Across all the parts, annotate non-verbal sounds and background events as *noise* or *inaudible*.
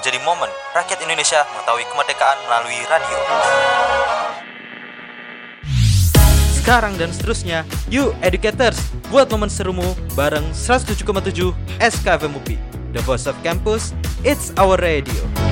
menjadi momen rakyat Indonesia mengetahui kemerdekaan melalui radio. Sekarang dan seterusnya, you educators, buat momen serumu bareng 107,7 SKV UPI. The Voice of Campus, it's our radio.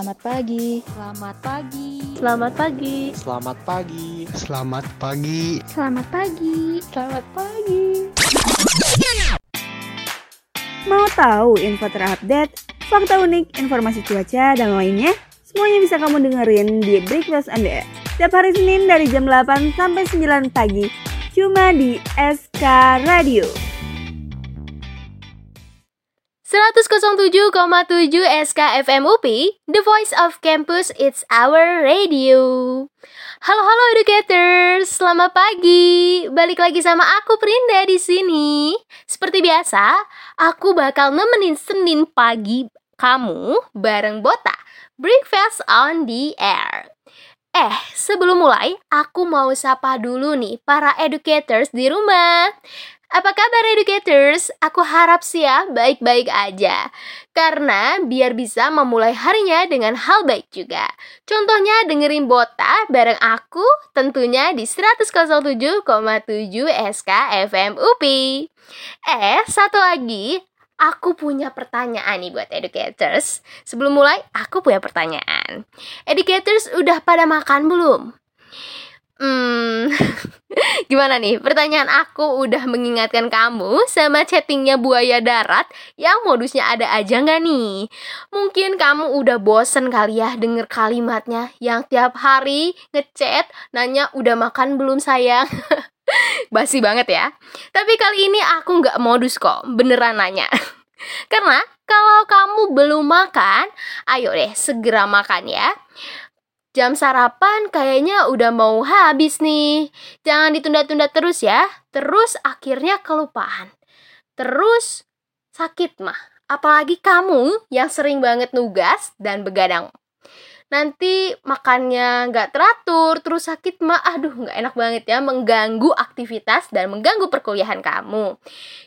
Selamat pagi. Selamat pagi. Selamat pagi. Selamat pagi. Selamat pagi. Selamat pagi. Selamat pagi. Mau tahu info terupdate, fakta unik, informasi cuaca, dan lainnya? Semuanya bisa kamu dengerin di Breakfast Anda. Setiap hari Senin dari jam 8 sampai 9 pagi. Cuma di SK Radio. 107,7 SKFM UPI, The Voice of Campus, it's our radio. Halo halo educators, selamat pagi. Balik lagi sama aku Prinda di sini. Seperti biasa, aku bakal nemenin Senin pagi kamu bareng Bota. Breakfast on the air. Eh, sebelum mulai, aku mau sapa dulu nih para educators di rumah. Apa kabar educators? Aku harap sih ya baik-baik aja. Karena biar bisa memulai harinya dengan hal baik juga. Contohnya dengerin Bota bareng aku tentunya di 107,7 SK FM UPI. Eh, satu lagi, aku punya pertanyaan nih buat educators. Sebelum mulai, aku punya pertanyaan. Educators udah pada makan belum? Hmm, *laughs* gimana nih? Pertanyaan aku udah mengingatkan kamu sama chattingnya buaya darat yang modusnya ada aja nggak nih? Mungkin kamu udah bosen kali ya denger kalimatnya yang tiap hari ngechat nanya udah makan belum sayang? *laughs* Basi banget ya. Tapi kali ini aku nggak modus kok, beneran nanya. *laughs* Karena kalau kamu belum makan, ayo deh segera makan ya. Jam sarapan kayaknya udah mau habis nih. Jangan ditunda-tunda terus ya. Terus akhirnya kelupaan. Terus sakit mah. Apalagi kamu yang sering banget nugas dan begadang. Nanti makannya nggak teratur, terus sakit mah, aduh nggak enak banget ya, mengganggu aktivitas dan mengganggu perkuliahan kamu.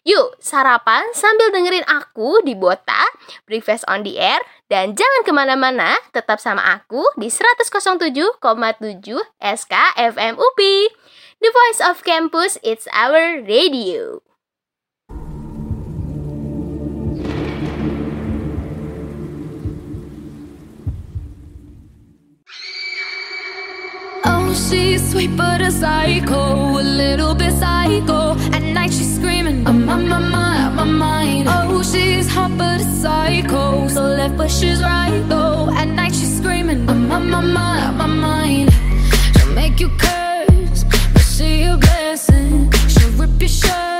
Yuk, sarapan sambil dengerin aku di Bota, Breakfast on the Air, dan jangan ke mana-mana, tetap sama aku di 107,7 SK FM UPI. The Voice of Campus, it's our radio. She's sweet but a psycho, a little bit psycho. At night she's screaming, I'm on my mind, my mind. Oh, she's hot but a psycho, so left but she's right though. At night she's screaming, I'm on my mind, my mind. She'll make you curse, but she a blessing. She'll rip your shirt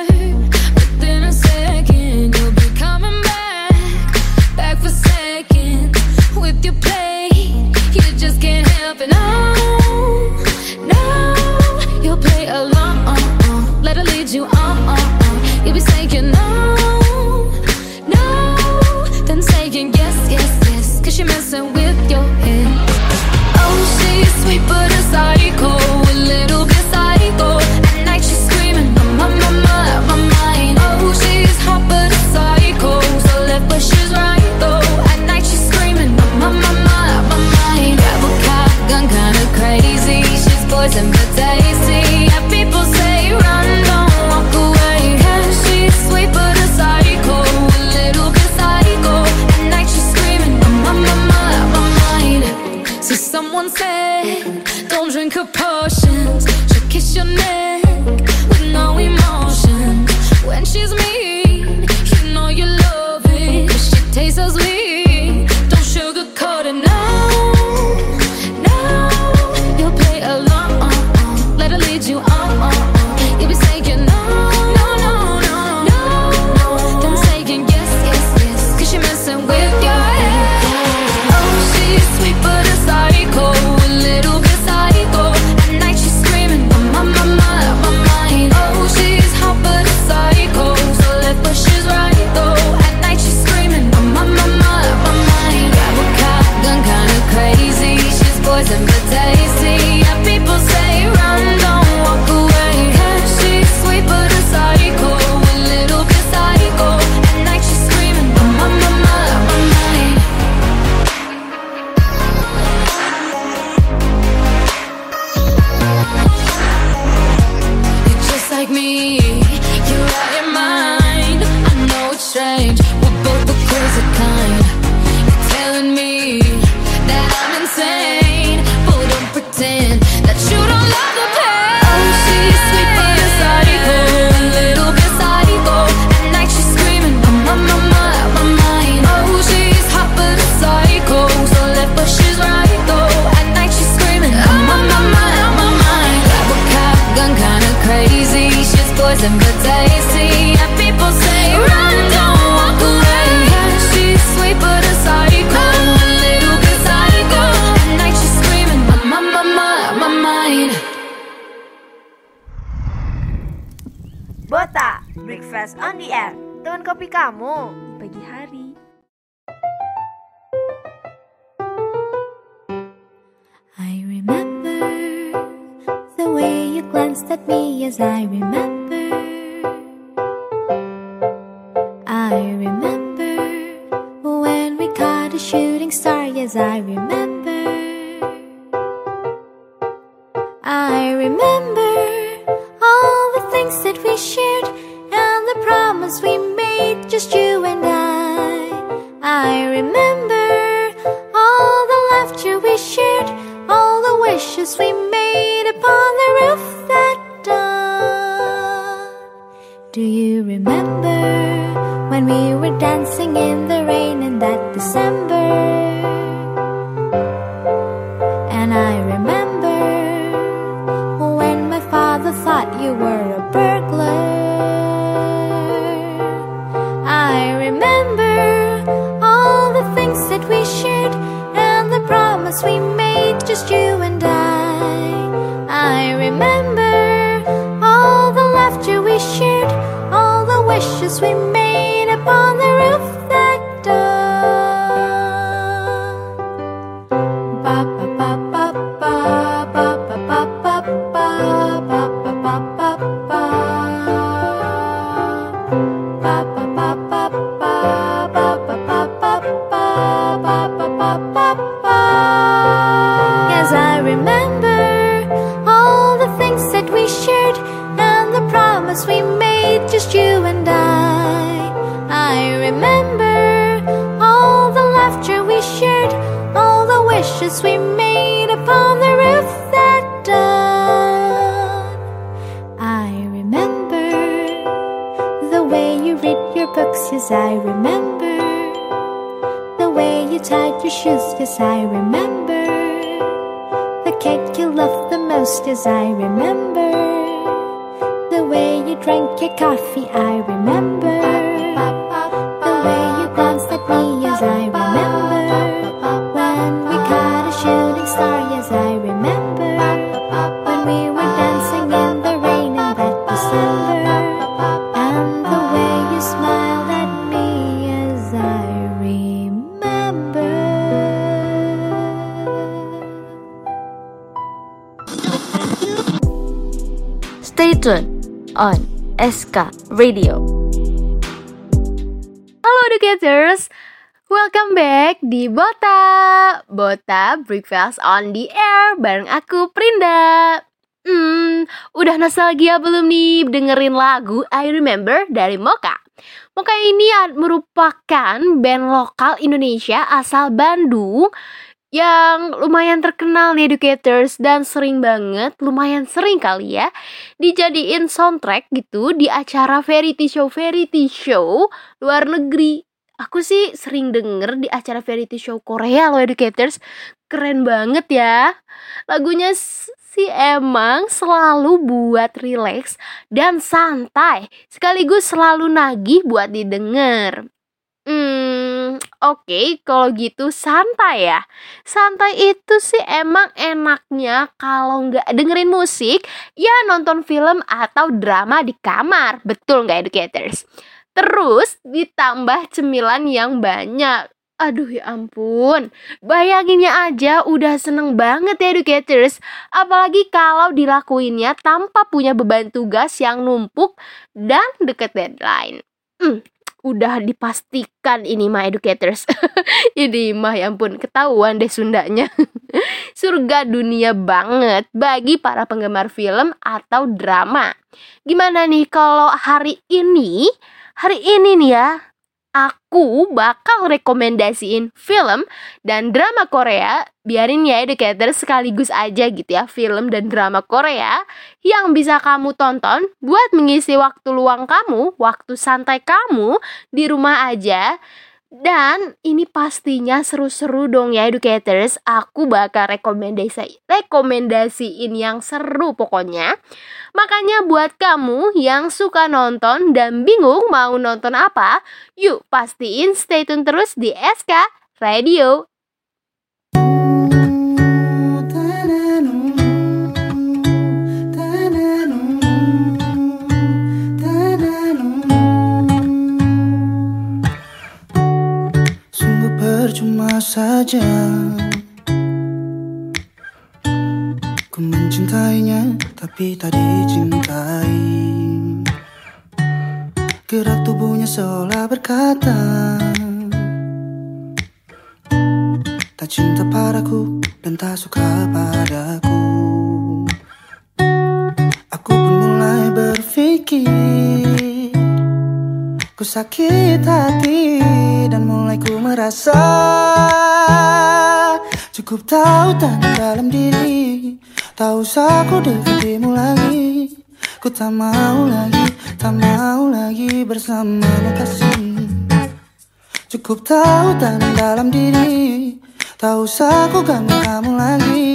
あ、father thought you were a burglar. I remember all the things that we shared and the promise we made, just you and I. I remember all the laughter we shared, all the wishes we made Breakfast on the Air bareng aku Prinda. Hmm, udah nostalgia belum nih dengerin lagu I Remember dari Moka? Moka ini merupakan band lokal Indonesia asal Bandung yang lumayan terkenal nih educators dan sering banget, lumayan sering kali ya dijadiin soundtrack gitu di acara variety show variety show luar negeri. Aku sih sering denger di acara variety show Korea loh educators. Keren banget ya. Lagunya s- sih emang selalu buat relax dan santai. Sekaligus selalu nagih buat didengar. Hmm, oke kalau gitu santai ya. Santai itu sih emang enaknya kalau nggak dengerin musik, ya nonton film atau drama di kamar. Betul nggak educators? Terus ditambah cemilan yang banyak. Aduh ya ampun, bayanginnya aja udah seneng banget ya educators. Apalagi kalau dilakuinnya tanpa punya beban tugas yang numpuk dan deket deadline. Hmm, udah dipastikan ini mah educators. *laughs* ini mah ya ampun ketahuan deh Sundanya. *laughs* Surga dunia banget bagi para penggemar film atau drama. Gimana nih kalau hari ini? Hari ini nih ya, aku bakal rekomendasiin film dan drama Korea. Biarin ya educator sekaligus aja gitu ya film dan drama Korea yang bisa kamu tonton buat mengisi waktu luang kamu, waktu santai kamu di rumah aja Dan ini pastinya seru-seru dong ya educators. Aku bakal rekomendasi rekomendasiin yang seru pokoknya. Makanya buat kamu yang suka nonton dan bingung mau nonton apa, yuk pastiin stay tune terus di SK Radio saja. Ku mencintainya tapi tak dicintai. Gerak tubuhnya seolah berkata Tak cinta padaku dan tak suka padaku. Aku pun mulai berpikir Ku sakit hati dan mulai ku merasa Cukup tahu tanda dalam diri. Tak usah ku dekatimu lagi. Ku tak mau lagi, tak mau lagi bersamamu kasih. Cukup tahu tanda dalam diri. Tak usah ku ganggu kamu lagi.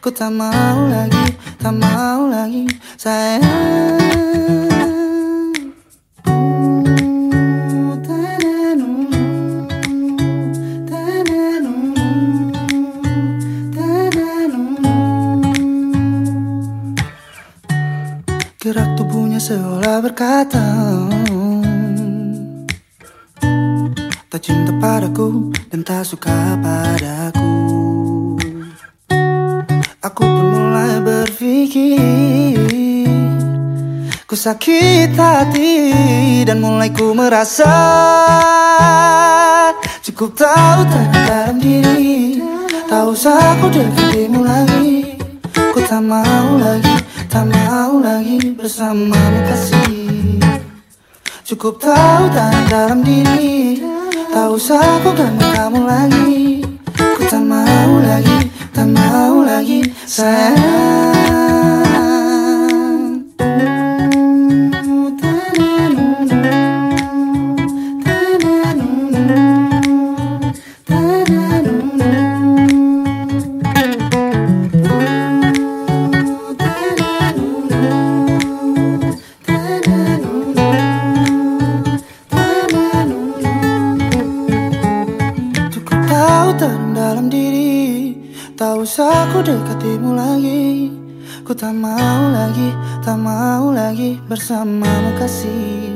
Ku tak mau lagi, tak mau lagi sayang seolah berkata Tak cinta padaku dan tak suka padaku. Aku pun mulai berpikir Ku sakit hati dan mulai ku merasa Cukup tahu tanda dalam diri. Tak usah ku dekatimu lagi Ku tak mau lagi, tak mau lagi bersamamu kasih. Cukup tahu tanda dalam diri. Tak usah ku ganggu kamu lagi. Ku tak mau lagi, tak mau lagi sayang Tak usah ku dekatimu lagi Ku tak mau lagi, tak mau lagi bersamamu kasih.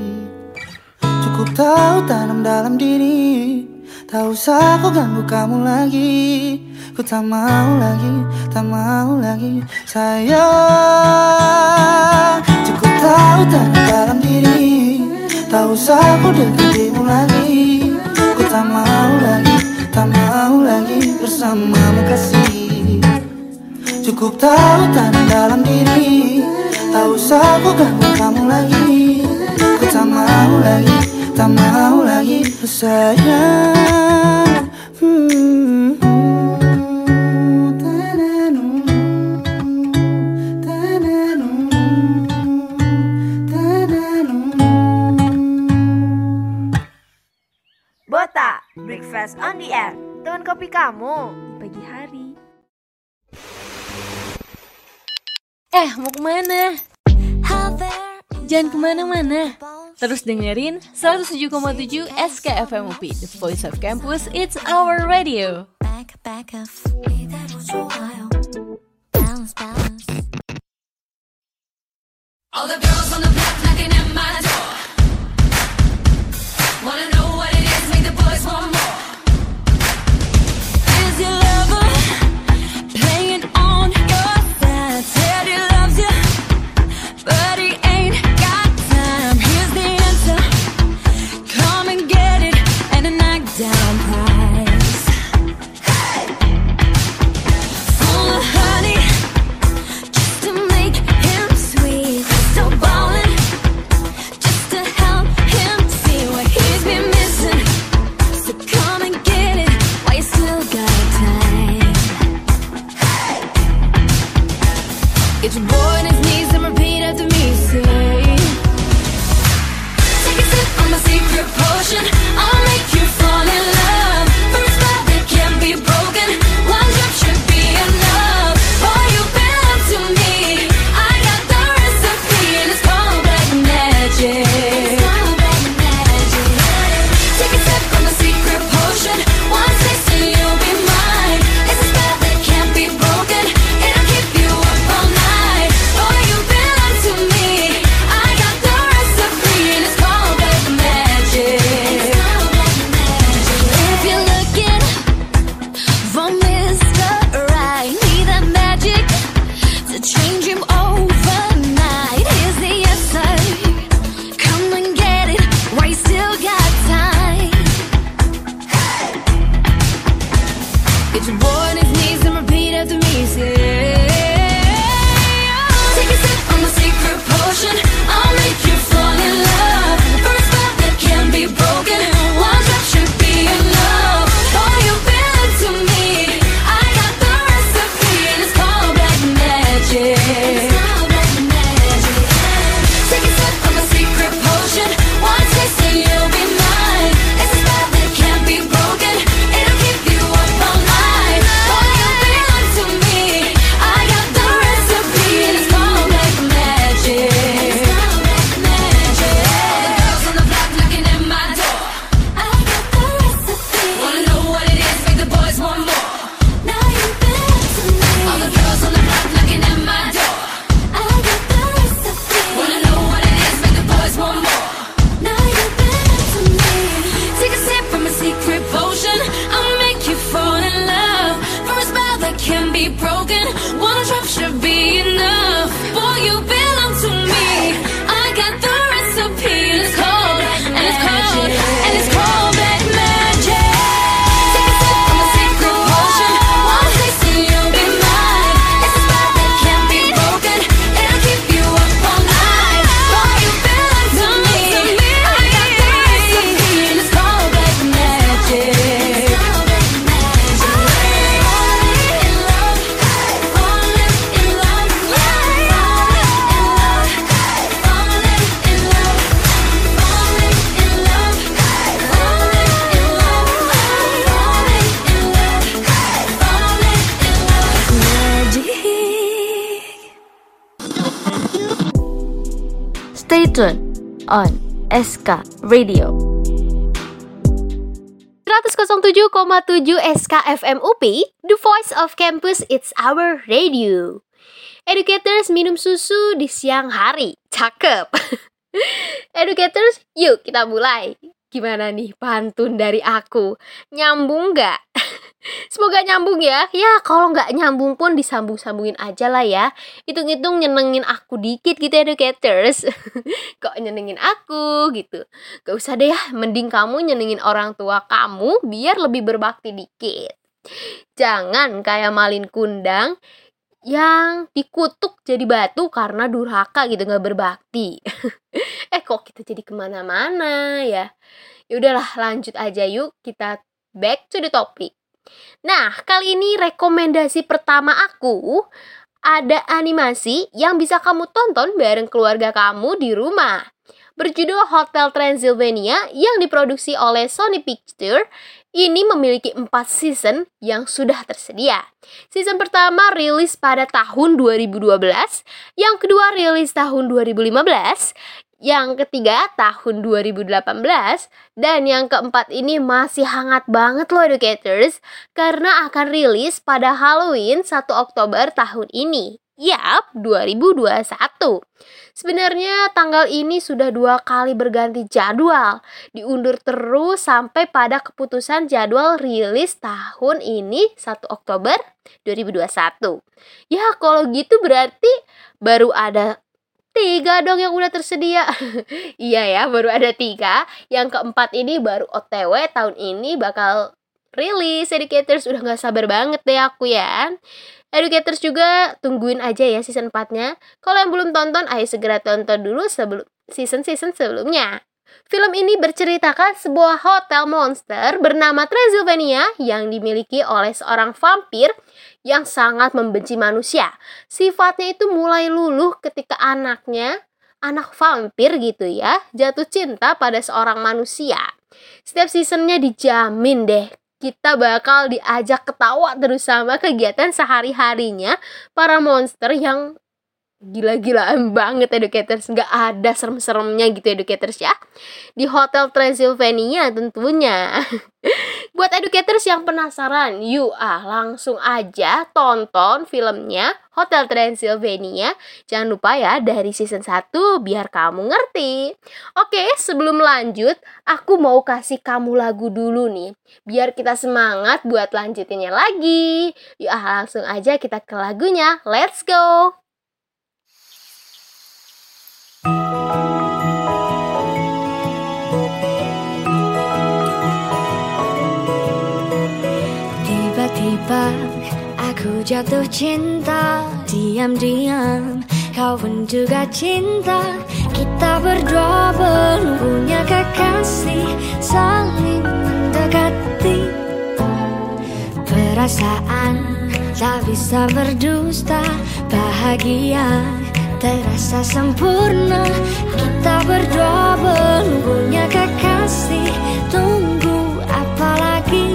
Cukup tahu tanam dalam diri Tak usah ku ganggu kamu lagi. Ku tak mau lagi, tak mau lagi sayang. Cukup tahu tanam dalam diri Tak usah ku dekatimu lagi. Ku tak mau lagi, tak mau lagi bersamamu kasih Cukup tahu tanam dalam diri Tak usah ku ganggu kamu lagi Ku tak mau lagi, tak mau lagi sayang Hmm. Bota, breakfast on the air. Teman kopi kamu pagi hari. Eh, mau ke mana? Jangan ke mana-mana. Terus dengerin 107,7 SKFM UP, The Voice of Campus, It's Our Radio. All the girls on the tune on SK Radio. 107,7 SKFM UPI, The Voice of Campus, It's Our Radio. Educators minum susu di siang hari, cakep. *laughs* Educators, yuk kita mulai. Gimana nih pantun dari aku? Nyambung nggak? Semoga nyambung ya. Ya kalau nggak nyambung pun disambung-sambungin aja lah ya. Hitung-hitung nyenengin aku dikit gitu educators. *laughs* Kok nyenengin aku gitu. Gak usah deh ya. Mending kamu nyenengin orang tua kamu biar lebih berbakti dikit. Jangan kayak malin kundang yang dikutuk jadi batu karena durhaka gitu nggak berbakti. *laughs* eh kok kita jadi ke mana-mana ya? Ya udahlah lanjut aja yuk kita back to the topic. Nah, kali ini rekomendasi pertama aku ada animasi yang bisa kamu tonton bareng keluarga kamu di rumah. Berjudul Hotel Transylvania yang diproduksi oleh Sony Pictures ini memiliki 4 season yang sudah tersedia. Season pertama rilis pada tahun 2012, yang kedua rilis tahun 2015, yang ketiga tahun 2018 dan yang keempat ini masih hangat banget loh educators karena akan rilis pada Halloween 1 Oktober tahun ini. Yap, 2021. Sebenarnya tanggal ini sudah dua kali berganti jadwal, diundur terus sampai pada keputusan jadwal rilis tahun ini 1 Oktober 2021. Ya kalau gitu berarti baru ada tiga dong yang udah tersedia. *laughs* Iya ya baru ada tiga. Yang keempat ini baru otw tahun ini bakal rilis. Educators udah nggak sabar banget deh aku ya. Educators juga tungguin aja ya season 4 nya kalau yang belum tonton ayo segera tonton dulu sebelum season-season sebelumnya Film ini berceritakan sebuah hotel monster bernama Transylvania yang dimiliki oleh seorang vampir yang sangat membenci manusia. Sifatnya itu mulai luluh ketika anaknya, anak vampir gitu ya, jatuh cinta pada seorang manusia. Setiap seasonnya dijamin deh kita bakal diajak ketawa terus sama kegiatan sehari-harinya para monster yang gila-gilaan banget educators. Nggak ada serem-seremnya gitu educators ya. Di Hotel Transylvania tentunya. *laughs* Buat educators yang penasaran yuk ah langsung aja tonton filmnya Hotel Transylvania. Jangan lupa ya dari season 1 biar kamu ngerti. Oke sebelum lanjut aku mau kasih kamu lagu dulu nih. Biar kita semangat buat lanjutinnya lagi. Yuk ah langsung aja kita ke lagunya. Let's go Tiba-tiba aku jatuh cinta Diam-diam kau pun juga cinta. Kita berdua belum punya kekasih Saling mendekati. Perasaan tak bisa berdusta Bahagia terasa sempurna. Kita berdua belum punya kekasih. Tunggu apa lagi?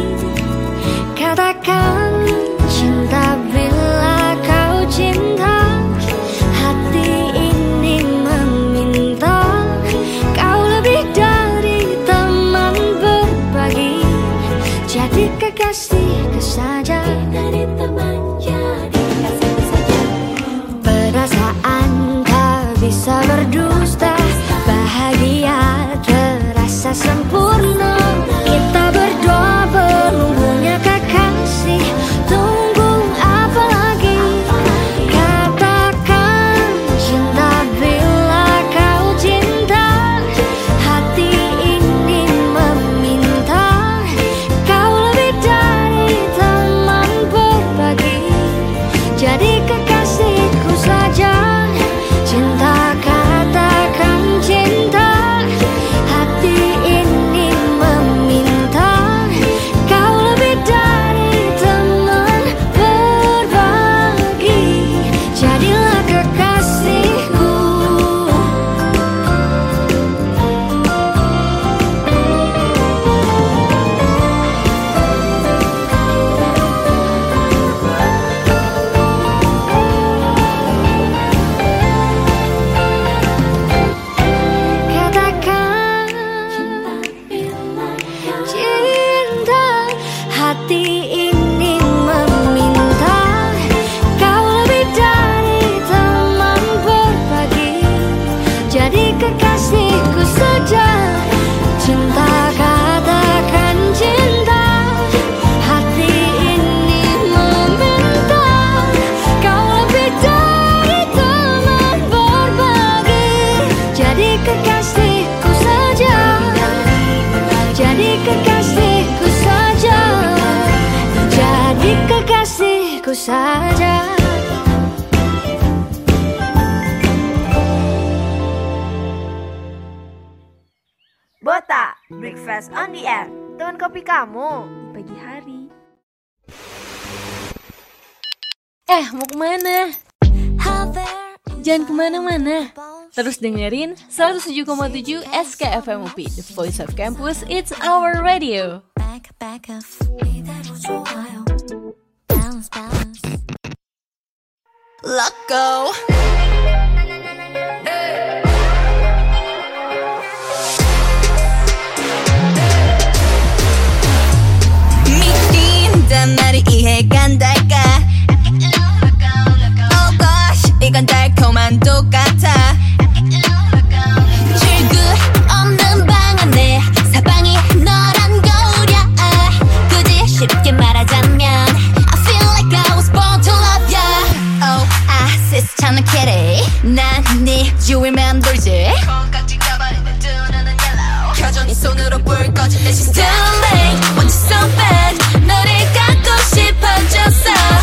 Katakan kopi kamu pagi hari. Eh, mau ke mana? Jangan ke mana-mana. Terus dengerin 107,7 SKFM UP, The Voice of Campus, It's Our Radio. Let's go. 달콤한 똑같아. 출구 없는 방 안에 사방이 너란 거울이야. 쉽게 말하자면 I feel like 난네 주위 맴돌지. 켜져 네 손으로 불 꺼진 내 시스템 Want you so bad 너를 갖고 싶어졌어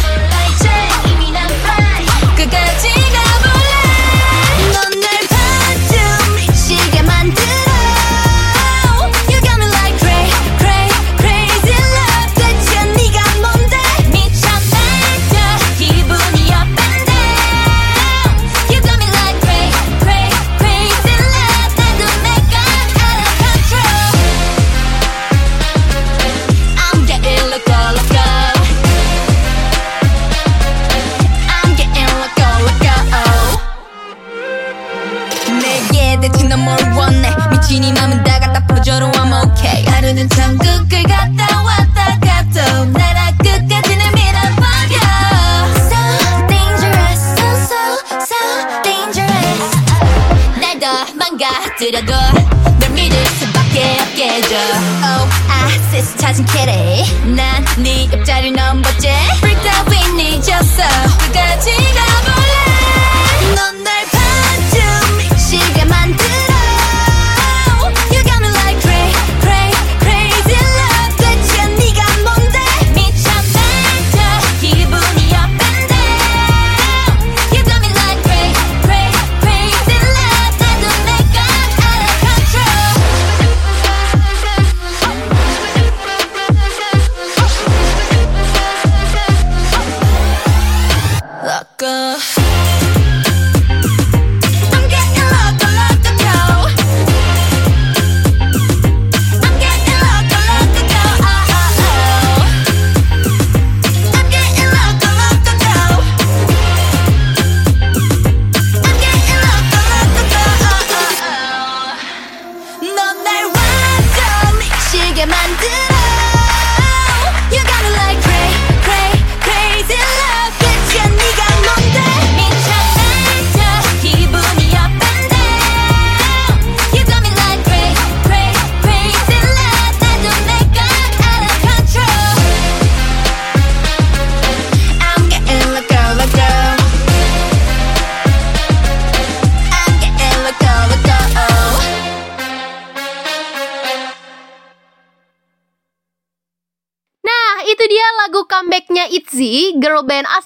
넌 뭘 원해? 미친 이 맘은 다 갖다 퍼져로 I'm okay. 하루는 천국을 갔다 왔다 가도 나라 끝까지는 밀어버려. So dangerous So so so dangerous. 날 더 망가뜨려도 널 믿을 수밖에 없겠죠 Oh I sis 찾은 kitty 난네 옆자리 넘버째. Out with me 졌어 끝까지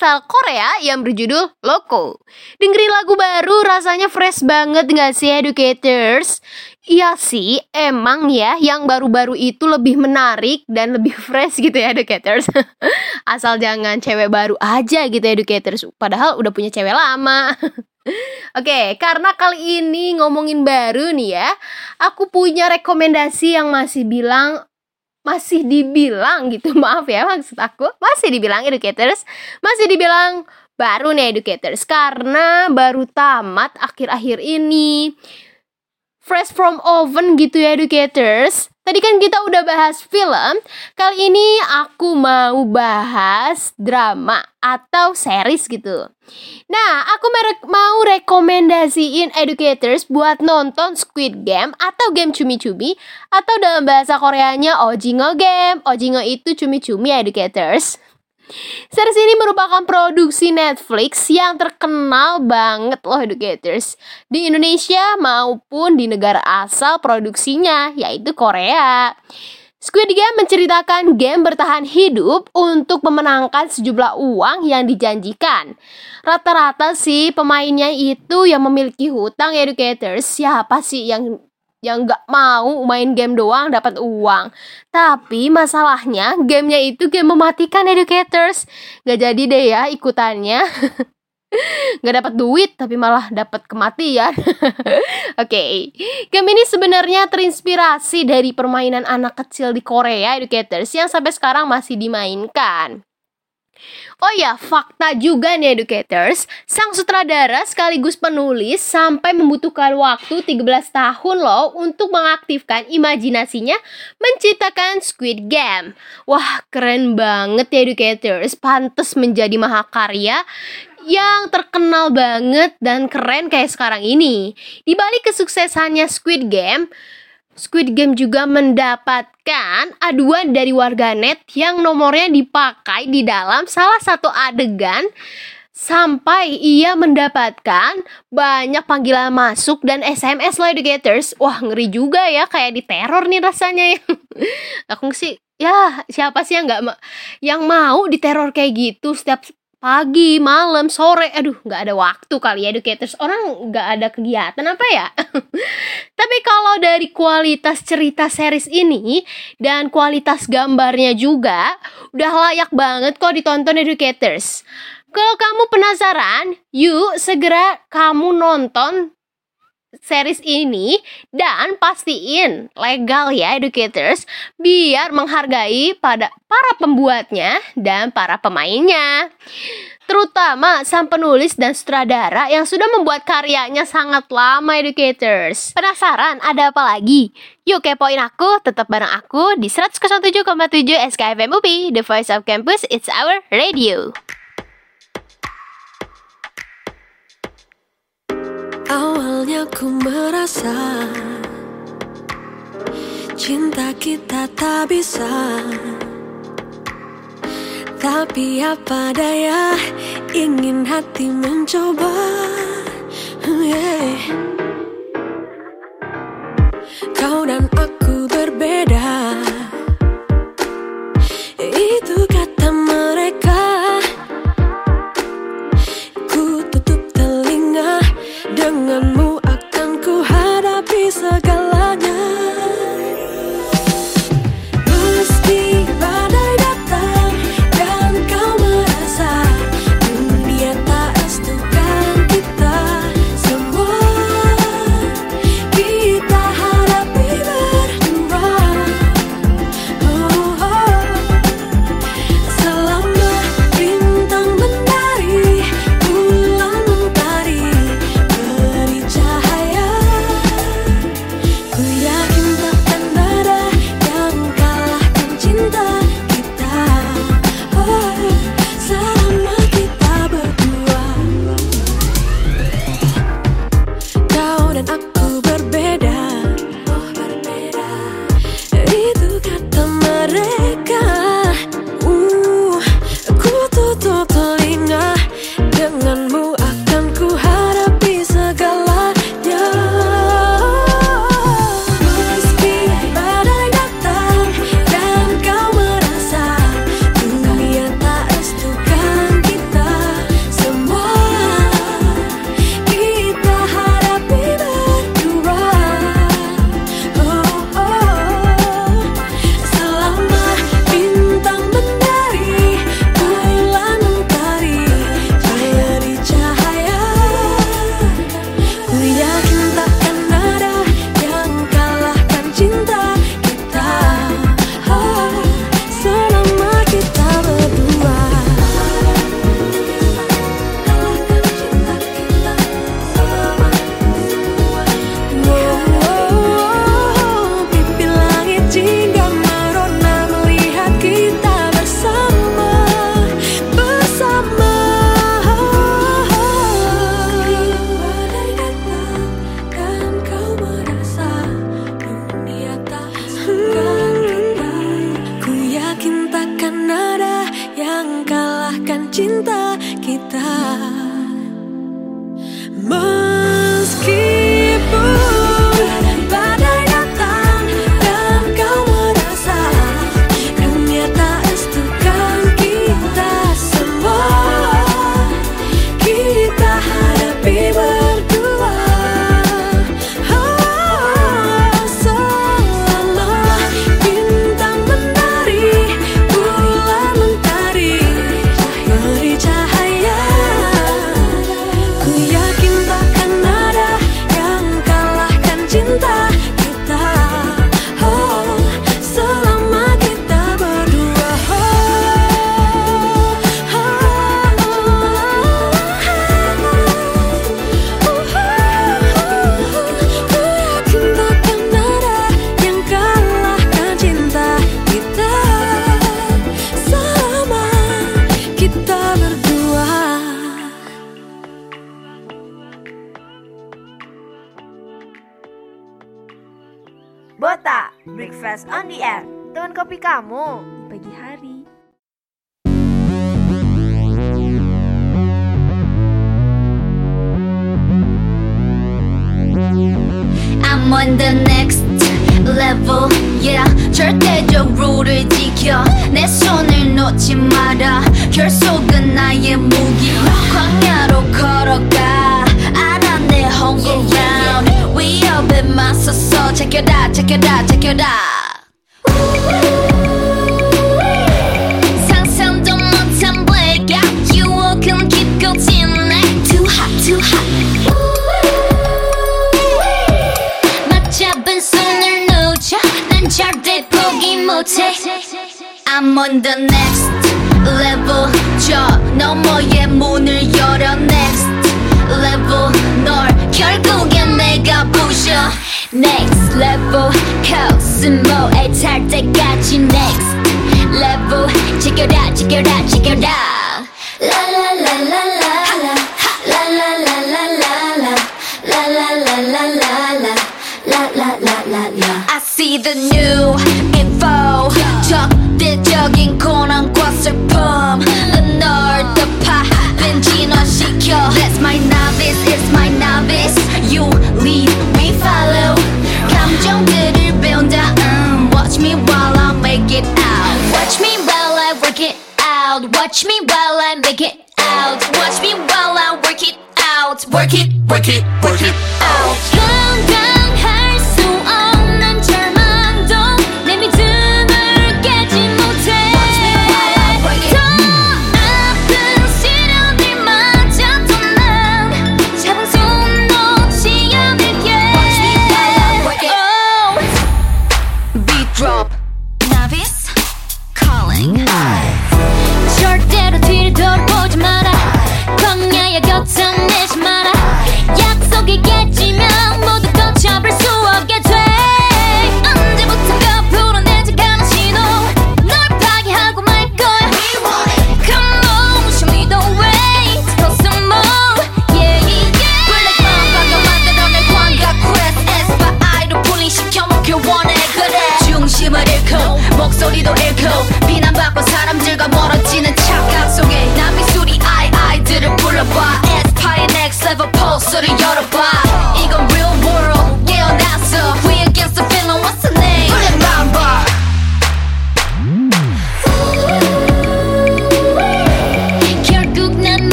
asal Korea yang berjudul Loco. Dengerin lagu baru rasanya fresh banget gak sih educators? Iya sih, emang ya yang baru-baru itu lebih menarik dan lebih *laughs* fresh gitu ya educators. *laughs* Asal jangan cewek baru aja gitu educators, padahal udah punya cewek lama. *laughs* Oke, karena kali ini ngomongin baru nih ya, aku punya rekomendasi yang masih bilang masih dibilang gitu *laughs* maaf ya maksud aku. Masih dibilang educators. Masih dibilang baru nih educators. Karena baru tamat akhir-akhir ini. Fresh from oven gitu ya educators tadi kan kita udah bahas film kali ini aku mau bahas drama atau series gitu Nah, aku mau rekomendasiin educators buat nonton Squid Game atau game cumi-cumi atau dalam bahasa Koreanya Ojingo Game. Ojingo itu cumi-cumi educators. Series ini merupakan produksi Netflix yang terkenal banget loh educators di Indonesia maupun di negara asal produksinya yaitu Korea. Squid Game menceritakan game bertahan hidup untuk memenangkan sejumlah uang yang dijanjikan. Rata-rata sih pemainnya itu yang memiliki hutang educators. Siapa sih yang yang nggak mau main game doang dapat uang. Tapi masalahnya gamenya itu game mematikan educators. Gak jadi deh ya ikutannya. *laughs* nggak dapat duit tapi malah dapat kematian. *laughs* Oke, okay. game ini sebenarnya terinspirasi dari permainan anak kecil di Korea educators yang sampai sekarang masih dimainkan. Oh ya, fakta juga nih educators, sang sutradara sekaligus penulis sampai membutuhkan waktu 13 tahun loh untuk mengaktifkan imajinasinya menciptakan Squid Game. Wah, keren banget ya educators, pantas menjadi mahakarya yang terkenal banget dan keren kayak sekarang ini. Di balik kesuksesannya Squid Game, Squid Game juga mendapatkan aduan dari warganet yang nomornya dipakai di dalam salah satu adegan sampai ia mendapatkan banyak panggilan masuk dan SMS loh educators. Wah, ngeri juga ya kayak di teror nih rasanya ya. *laughs* Aku sih ya siapa sih yang nggak ma yang mau diteror kayak gitu setiap pagi, malam, sore, aduh nggak ada waktu kali ya. Educators orang nggak ada kegiatan apa ya? *laughs* Tapi kalau dari kualitas cerita series ini dan kualitas gambarnya juga udah layak banget kok ditonton educators kalau kamu penasaran yuk segera kamu nonton series ini dan pastiin legal ya educators biar menghargai pada para pembuatnya dan para pemainnya terutama sang penulis dan sutradara yang sudah membuat karyanya sangat lama educators. Penasaran ada apa lagi? Yuk kepoin aku, tetap bareng aku di 107,7 SKFM UPI, The Voice of Campus, It's Our Radio. Awalnya ku merasa Cinta kita tak bisa. Tapi apa daya Ingin hati mencoba? Yeah. Kau dan aku berbeda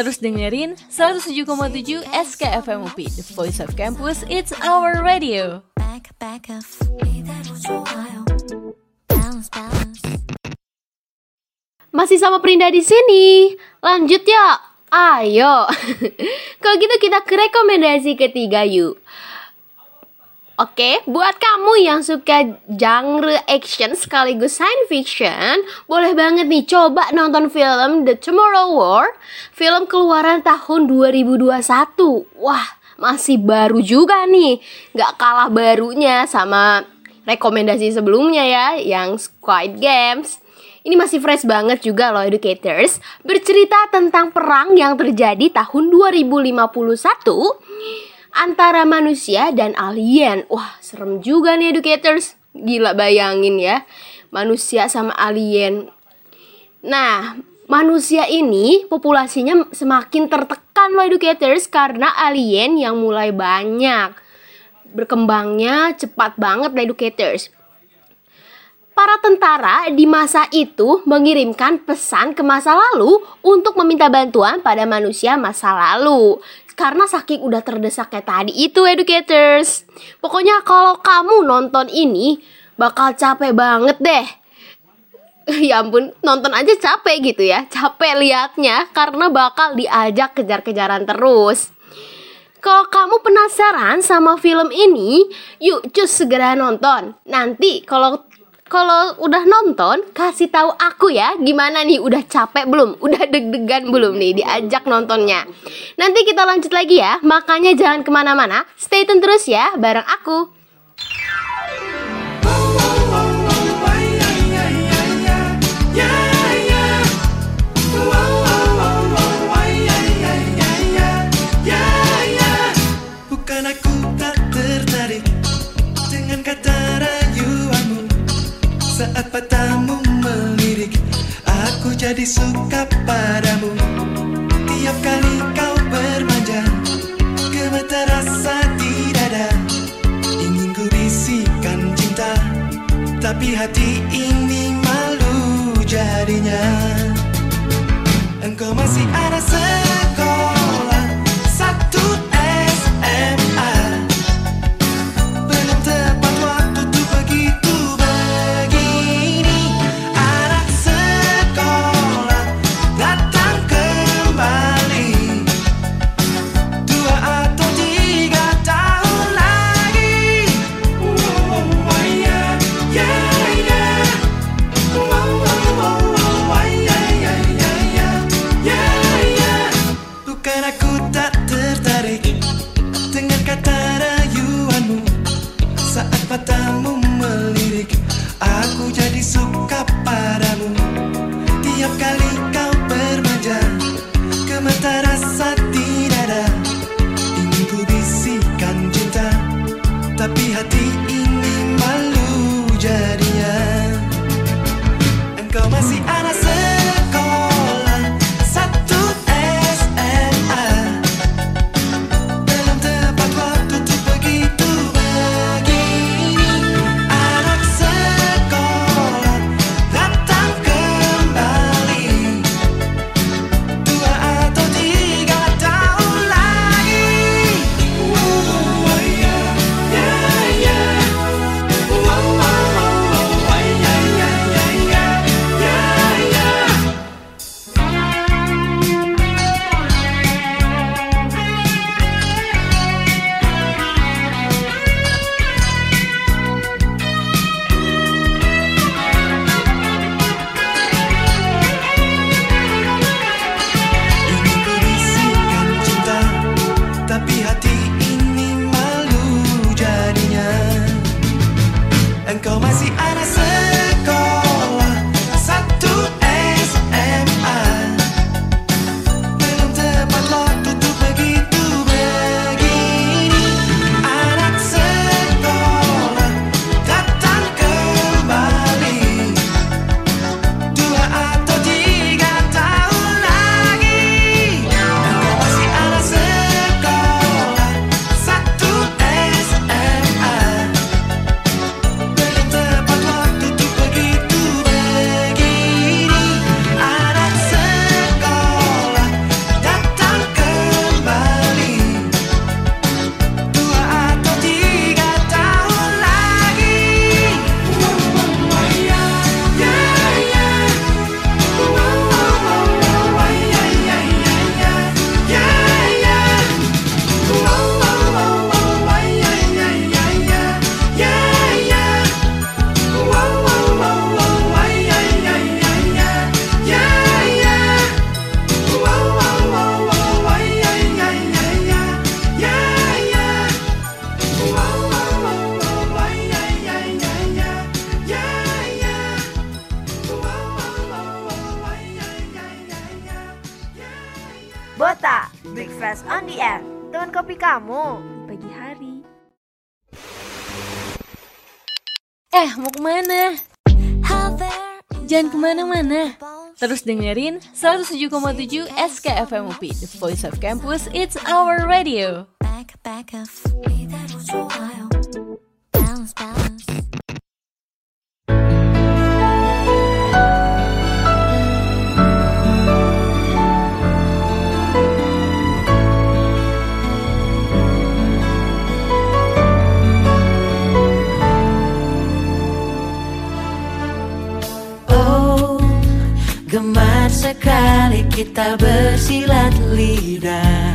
Terus dengerin 107,7 SKFMUP The Voice of Campus, It's Our Radio. Masih sama Prinda di sini. Lanjut ya. Ayo. *laughs* Kalau gitu kita ke rekomendasi ketiga yuk. Oke, buat kamu yang suka genre action sekaligus science fiction, boleh banget nih coba nonton film The Tomorrow War, film keluaran tahun 2021. Wah, masih baru juga nih, gak kalah barunya sama rekomendasi sebelumnya ya, yang Squid Games. Ini masih fresh banget juga loh educators Bercerita tentang perang yang terjadi tahun 2051 antara manusia dan alien. Wah, serem juga nih educators. Gila bayangin ya, manusia sama alien. Nah, manusia ini populasinya semakin tertekan loh educators karena alien yang mulai banyak. Berkembangnya cepat banget loh educators. Para tentara di masa itu mengirimkan pesan ke masa lalu untuk meminta bantuan pada manusia masa lalu. Karena saking udah terdesaknya tadi itu educators. Pokoknya kalau kamu nonton ini bakal capek banget deh. *laughs* Ya ampun, nonton aja capek gitu ya. Capek liatnya karena bakal diajak kejar-kejaran terus. Kalau kamu penasaran sama film ini, yuk cus segera nonton. Nanti kalau kalau udah nonton, kasih tahu aku ya gimana nih udah capek belum? Udah deg-degan belum nih diajak nontonnya? Nanti kita lanjut lagi ya, makanya jangan ke mana-mana. Stay tune terus ya, bareng aku. Saat matamu melirik Aku jadi suka padamu. Tiap kali kau bermanja Gemetar rasa di dada. Ingin ku bisikan cinta Tapi hati ini Jangan ke mana-mana. Terus dengerin 107,7 SKFM UP, The Voice of Campus, It's Our Radio. back back kita bersilat lidah.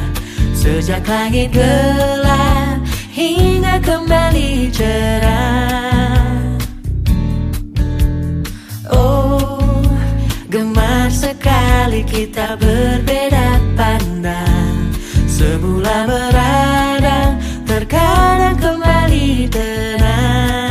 Sejak langit gelap hingga kembali cerah. Oh, gemar sekali kita berbeda pandang. Semula beradang, terkadang kembali tenang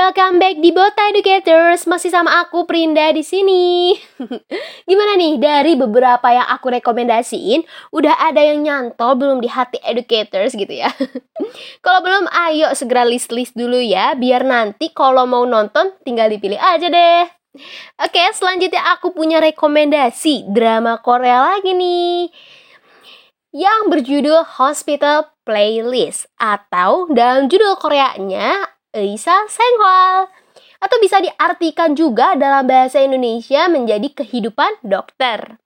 Welcome back di Bota Educators, masih sama aku Prinda di sini. *laughs* Gimana nih dari beberapa yang aku rekomendasiin, udah ada yang nyantol belum di hati educators gitu ya? *laughs* kalau belum, ayo segera list-list dulu ya, biar nanti kalau mau nonton tinggal dipilih aja deh. Oke, selanjutnya aku punya rekomendasi drama Korea lagi nih yang berjudul Hospital Playlist atau dalam judul Koreanya Eisa Senghwal atau bisa diartikan juga dalam bahasa Indonesia menjadi kehidupan dokter.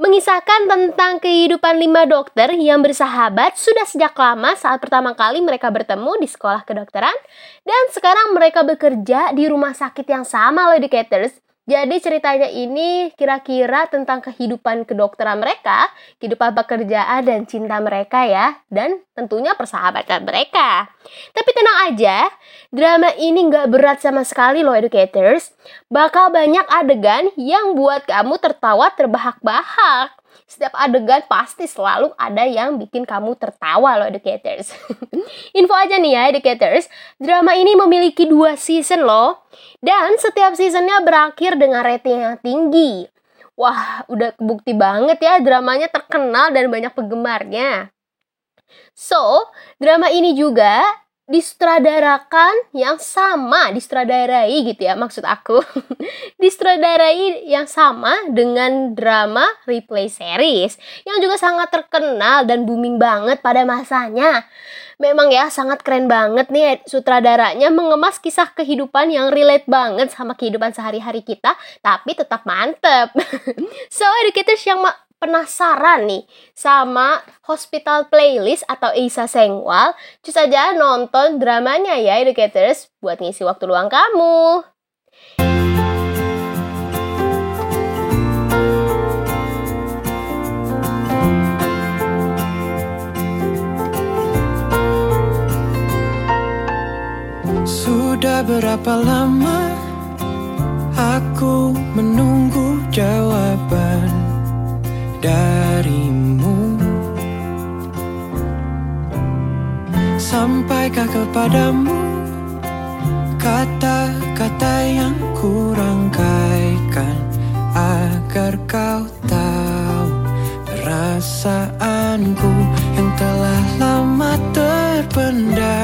mengisahkan tentang kehidupan lima dokter yang bersahabat sudah sejak lama saat pertama kali mereka bertemu di sekolah kedokteran dan sekarang mereka bekerja di rumah sakit yang sama loh educators. Jadi ceritanya ini kira-kira tentang kehidupan kedokteran mereka, kehidupan pekerjaan dan cinta mereka ya, dan tentunya persahabatan mereka. Tapi tenang aja, drama ini nggak berat sama sekali loh educators. Bakal banyak adegan yang buat kamu tertawa terbahak-bahak. Setiap adegan pasti selalu ada yang bikin kamu tertawa loh educators. *laughs* Info aja nih ya educators, drama ini memiliki dua season loh. Dan setiap seasonnya berakhir dengan rating yang tinggi. Wah, udah kebukti banget ya dramanya terkenal dan banyak penggemarnya. So, drama ini juga disutradarakan yang sama, disutradarai gitu ya maksud aku. *laughs* disutradarai yang sama dengan drama replay series yang juga sangat terkenal dan booming banget pada masanya. Memang ya sangat keren banget nih sutradaranya mengemas kisah kehidupan yang relate banget sama kehidupan sehari-hari kita tapi tetap mantep. *laughs* so educators yang penasaran nih sama Hospital Playlist atau Isa Sengwal, cus aja nonton dramanya ya educators buat ngisi waktu luang kamu. Sudah berapa lama aku menunggu jawaban darimu. Sampaikah kepadamu Kata-kata yang kurangkaikan Agar kau tahu Perasaanku yang telah lama terpendam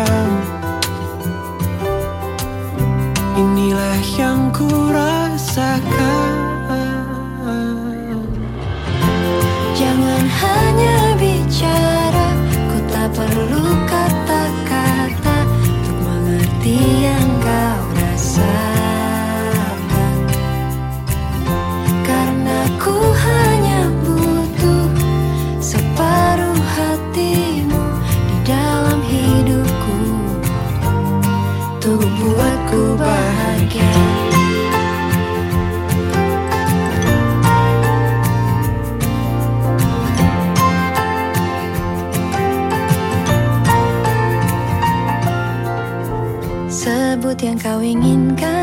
kau inginkan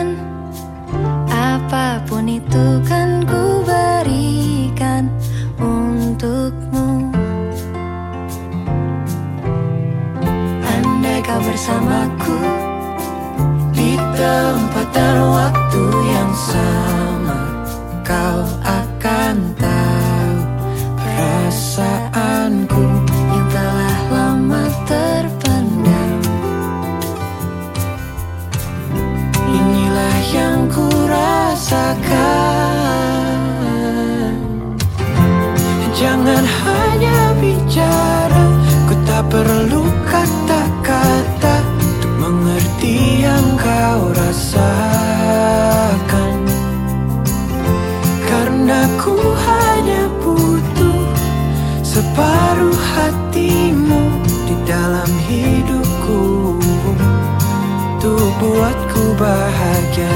Untuk buatku bahagia.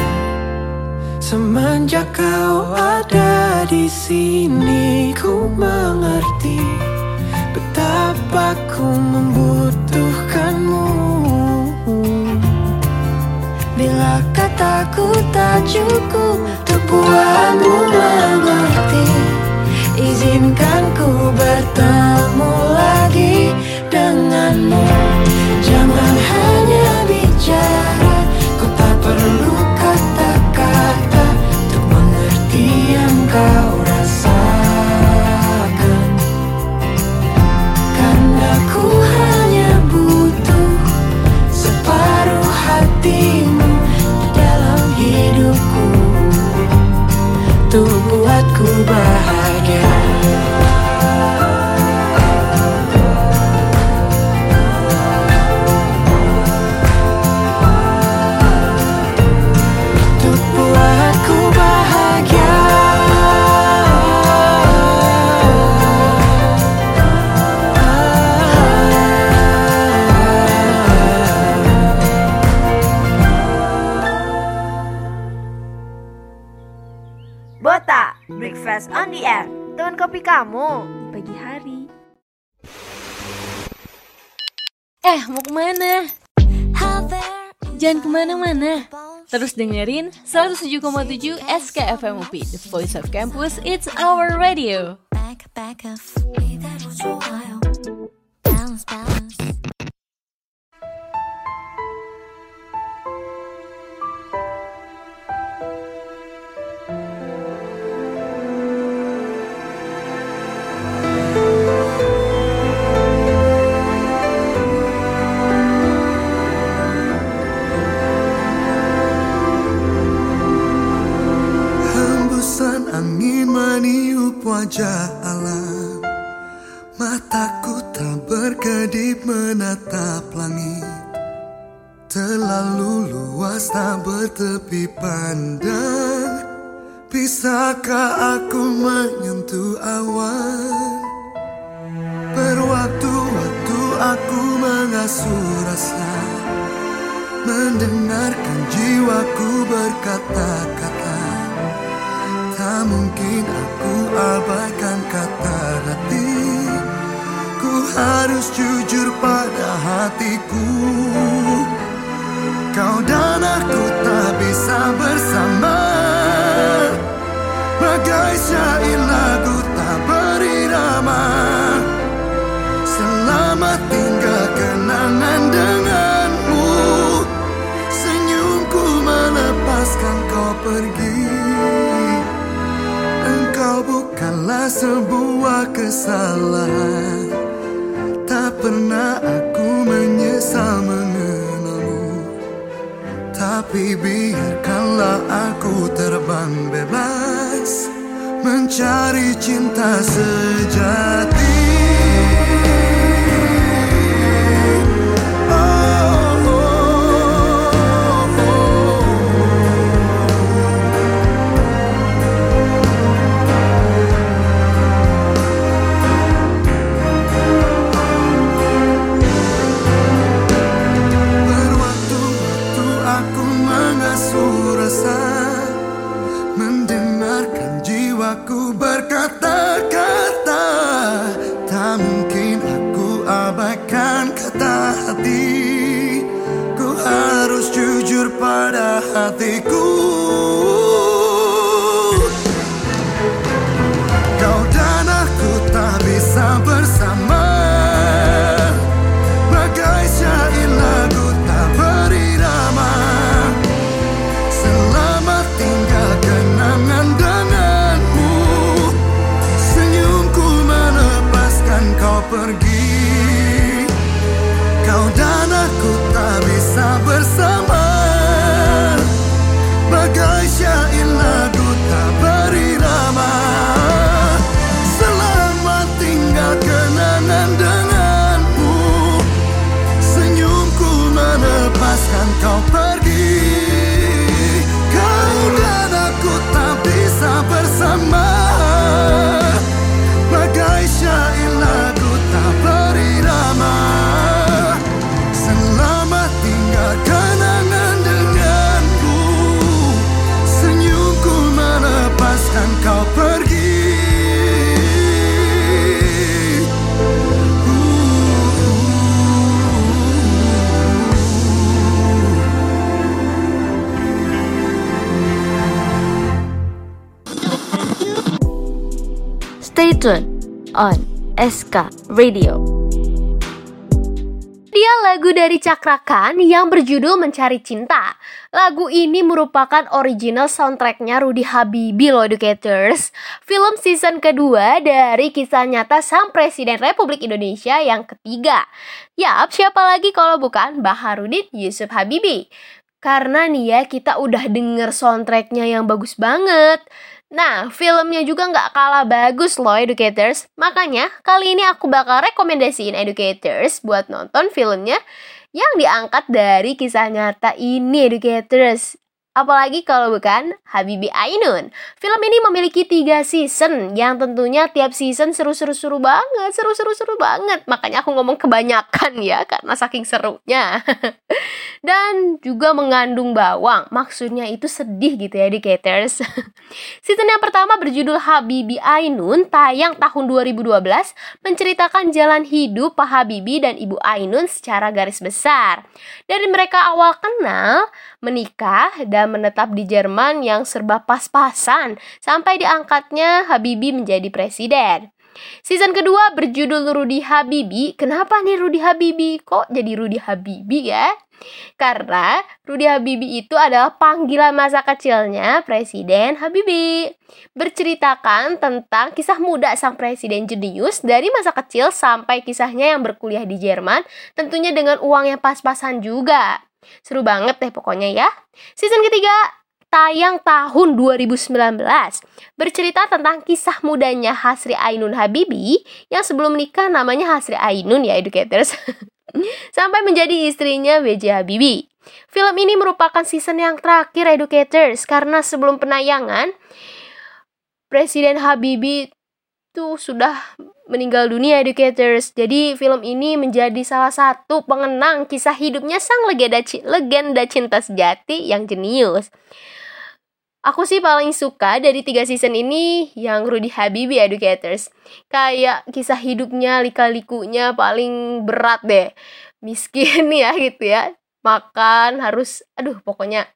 Semenjak kau ada di sini ku mengerti betapa ku membutuhkanmu. Bila kataku tak cukup Untuk buatmu mengerti. Izinkan ku bertemu lagi denganmu Teman kopi kamu di pagi hari. Eh, mau ke mana? Jangan ke mana-mana. Terus dengerin 107,7 SKFM UP, The Voice of Campus, It's Our Radio. back, back Radio. Dia lagu dari Cakrakan yang berjudul Mencari Cinta. Lagu ini merupakan original soundtracknya Rudy Habibi loh Educators. Film season kedua dari kisah nyata Sang Presiden Republik Indonesia yang ketiga. Yap, siapa lagi kalau bukan Baharudin Yusuf Habibi. Karena nih ya kita udah denger soundtracknya yang bagus banget. Nah, filmnya juga nggak kalah bagus loh educators. Makanya kali ini aku bakal rekomendasiin educators buat nonton filmnya yang diangkat dari kisah nyata ini educators. Apalagi kalau bukan Habibi Ainun. Film ini memiliki tiga season yang tentunya tiap season seru-seru-seru banget, seru-seru-seru banget. Makanya aku ngomong kebanyakan ya karena saking serunya. *laughs* dan juga mengandung bawang. Maksudnya itu sedih gitu ya educators. *laughs* Season yang pertama berjudul Habibi Ainun tayang tahun 2012 menceritakan jalan hidup Pak Habibi dan Ibu Ainun secara garis besar. Dari mereka awal kenal, menikah dan menetap di Jerman yang serba pas-pasan sampai diangkatnya Habibi menjadi presiden. Season kedua berjudul Rudy Habibi. Kenapa nih Rudy Habibi? Kok jadi Rudy Habibi ya? Karena Rudy Habibi itu adalah panggilan masa kecilnya Presiden Habibi. Berceritakan tentang kisah muda sang presiden jenius dari masa kecil sampai kisahnya yang berkuliah di Jerman, tentunya dengan uang yang pas-pasan juga. Seru banget deh pokoknya ya. Season ketiga tayang tahun 2019 bercerita tentang kisah mudanya Hasri Ainun Habibi yang sebelum nikah namanya Hasri Ainun ya educators *laughs* sampai menjadi istrinya B.J. Habibie. Film ini merupakan season yang terakhir educators karena sebelum penayangan Presiden Habibie itu sudah meninggal dunia educators. Jadi film ini menjadi salah satu pengenang kisah hidupnya sang legenda, legenda cinta sejati yang jenius. Aku sih paling suka dari tiga season ini yang Rudy Habibie Educators. Kayak kisah hidupnya, lika-likunya paling berat deh. Miskin *laughs* ya gitu ya. Makan harus, aduh pokoknya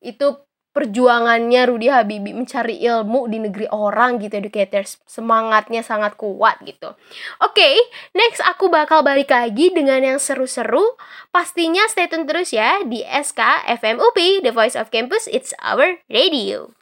itu perjuangannya Rudy Habibie mencari ilmu di negeri orang gitu educators semangatnya sangat kuat gitu. Oke okay, next aku bakal balik lagi dengan yang seru-seru. Pastinya stay tune terus ya di SK FMUP The Voice of Campus. It's Our Radio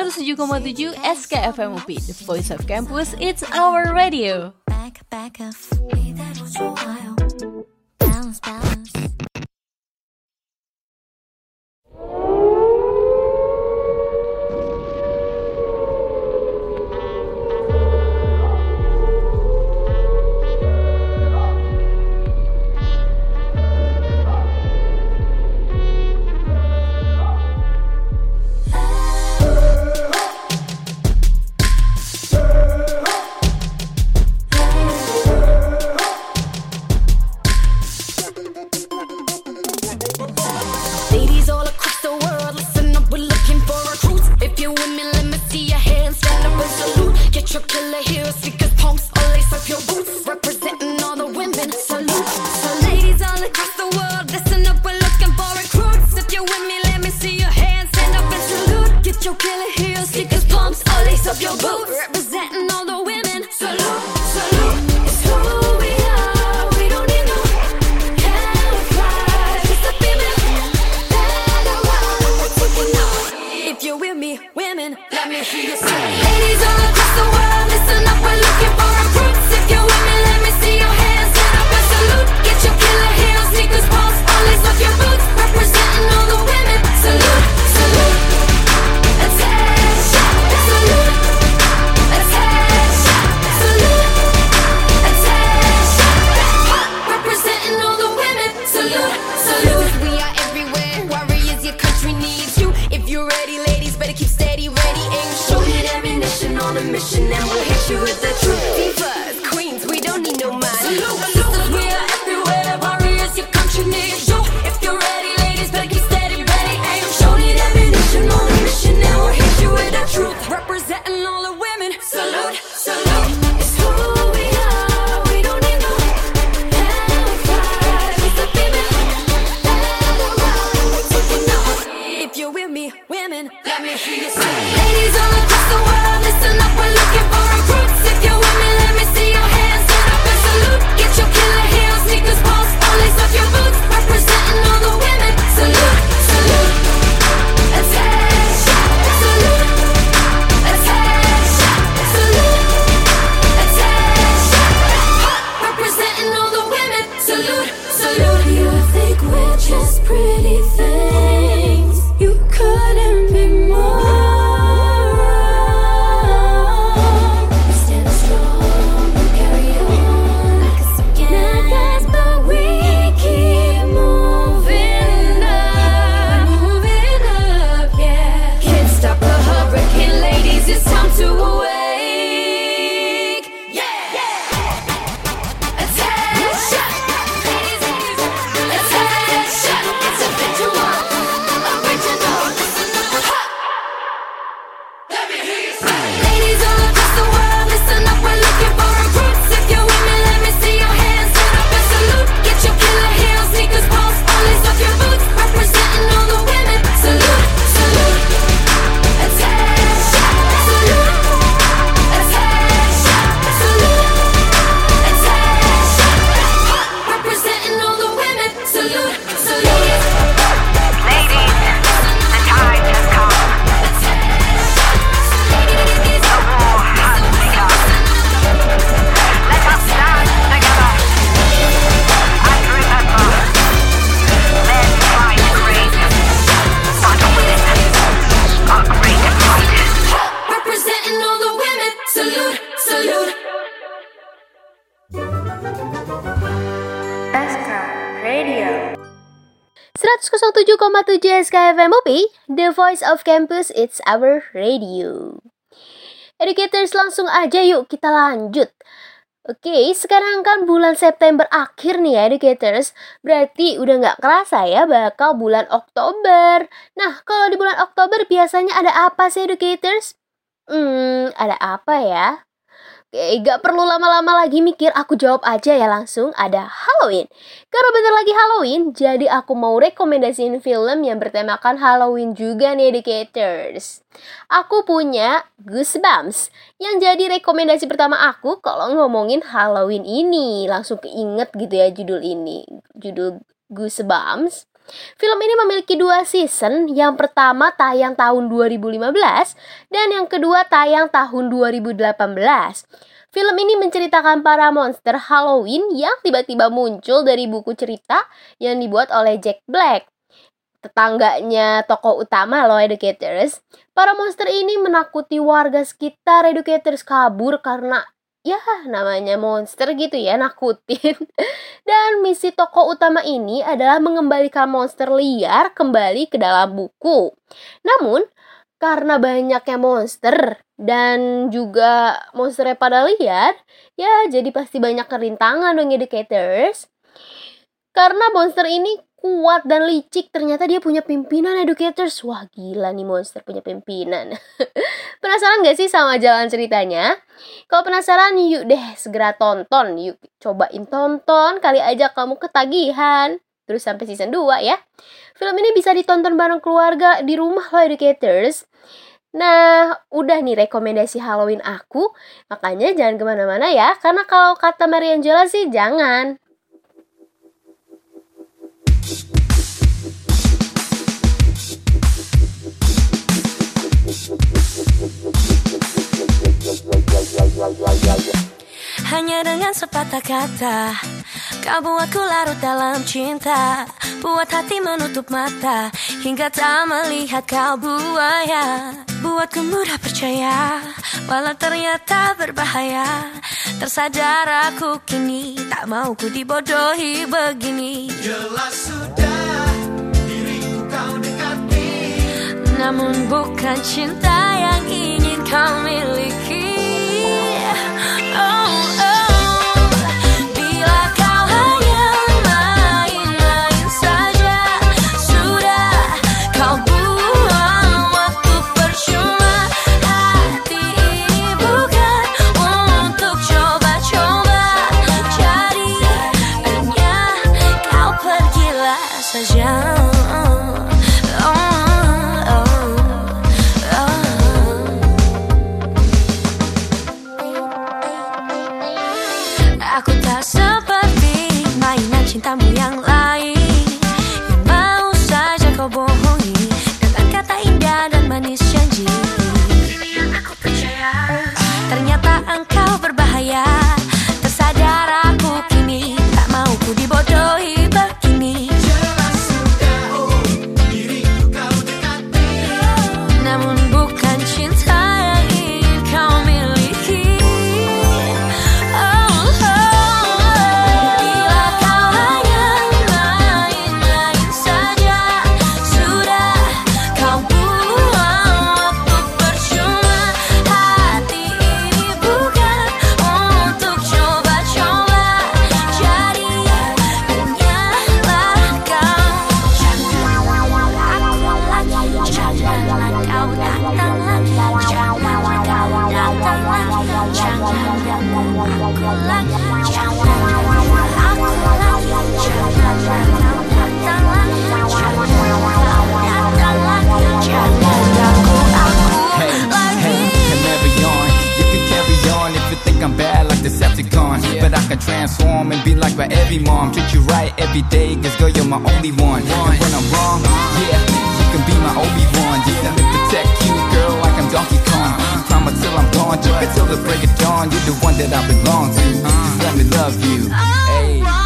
107,7 SKFMUP, The Voice of Campus, It's Our Radio. superheroes voice of campus, it's our radio. Educators, langsung aja yuk kita lanjut. Oke, sekarang kan bulan September akhir nih ya educators, berarti udah nggak kerasa ya bakal bulan Oktober. Nah, kalau di bulan Oktober biasanya ada apa sih educators? Hmm, ada apa ya? Oke, gak perlu lama-lama lagi mikir, aku jawab aja ya langsung ada Halloween. Karena bentar lagi Halloween, jadi aku mau rekomendasiin film yang bertemakan Halloween juga nih educators. Aku punya Goosebumps, yang jadi rekomendasi pertama aku kalau ngomongin Halloween ini. Langsung keinget gitu ya judul ini, judul Goosebumps. Film ini memiliki dua season, yang pertama tayang tahun 2015 dan yang kedua tayang tahun 2018. Film ini menceritakan para monster Halloween yang tiba-tiba muncul dari buku cerita yang dibuat oleh Jack Black. Tetangganya tokoh utama loh educators. Para monster ini menakuti warga sekitar educators kabur karena ya namanya monster gitu ya nakutin. *laughs* Dan misi tokoh utama ini adalah mengembalikan monster liar kembali ke dalam buku. Namun karena banyaknya monster dan juga monsternya pada liar ya jadi pasti banyak kerintangan dong educators. Karena monster ini kuat dan licik. Ternyata dia punya pimpinan educators. Wah gila nih monster punya pimpinan. *laughs* Penasaran gak sih sama jalan ceritanya? Kalau penasaran yuk deh segera tonton. Yuk cobain tonton. Kali aja kamu ketagihan. Terus sampai season 2 ya. Film ini bisa ditonton bareng keluarga di rumah loh educators. Nah, udah nih rekomendasi Halloween aku, makanya jangan ke mana-mana ya, karena kalau kata Mariangela sih jangan. Hanya dengan sepatah kata Kau buatku larut dalam cinta. Buat hati menutup mata Hingga tak melihat kau buaya. Buatku mudah percaya Walau ternyata berbahaya. Tersadar aku kini Tak mau ku dibodohi begini. Jelas sudah Namun bukan cinta yang ingin kau miliki Oh, oh. I'm bad like Decepticon. But I can transform and be like my every mom. Treat you right every day, cause girl, you're my only one. And when I'm wrong, yeah, you can be my Obi-Wan. Yeah, protect you, girl, Until I'm gone, jump until the break of dawn. You're the one that I belong to. Just let me love you. Oh, hey.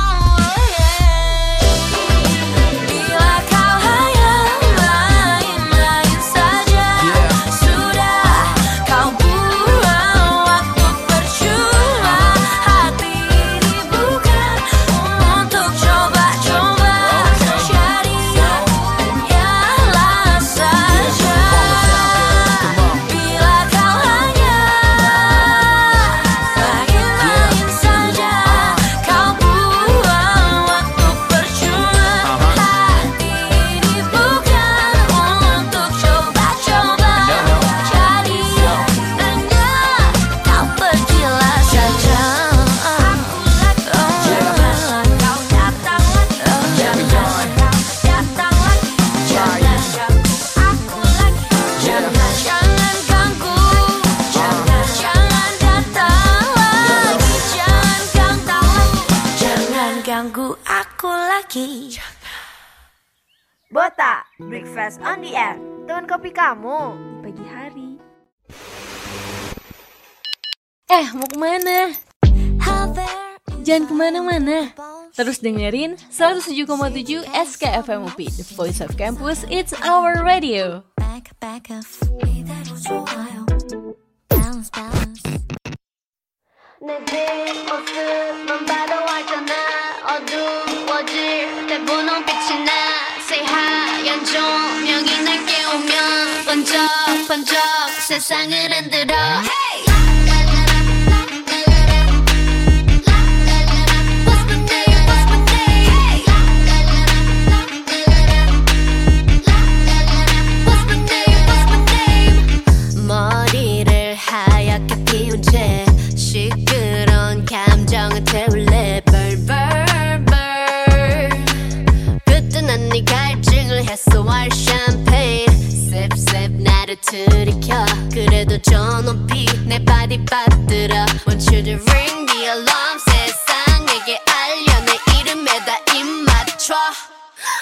Teman kopi kamu di pagi hari. Eh, mau kemana? Jangan kemana-mana. Terus dengerin 107,7 SKFM UP, The Voice of Campus, It's Our Radio. back, back up. 이대로 좋아요. Balance, balance. 내네 모습만 봐도 알잖아 어두워질 때 분홍빛이 나 새하얀 조명이 날 깨우면 번쩍 번쩍 세상을 흔들어. What's 갈증을 해소할 샴페인 셉셉 나를 들이켜 그래도 저 높이 내 발이 빠뜨려 Want you to ring the alarm 세상에게 알려 내 이름에다 입 맞춰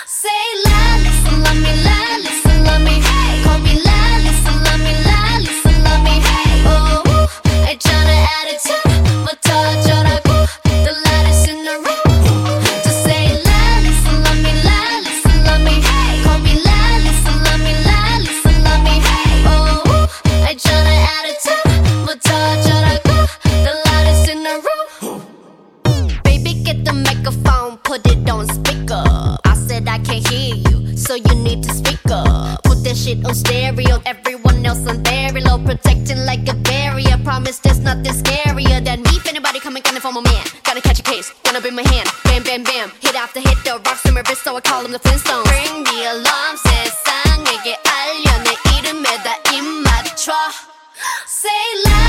Say la, listen, love me, la, listen, love me, hey. Call me la, listen, love me, la, listen, love me, hey. Oh, 알잖아 attitude, so you need to speak up. Put that shit on stereo, everyone else on very low, protecting like a barrier. Promise there's nothing scarier than me. If anybody coming, coming for my man, gotta catch a case, gonna be my hand. Bam, bam, bam, hit after hit, the rocks in my wrist, so I call them the Flintstones. Ring the alarm, 세상에게 알려 내 이름에다 입 맞춰. Say la,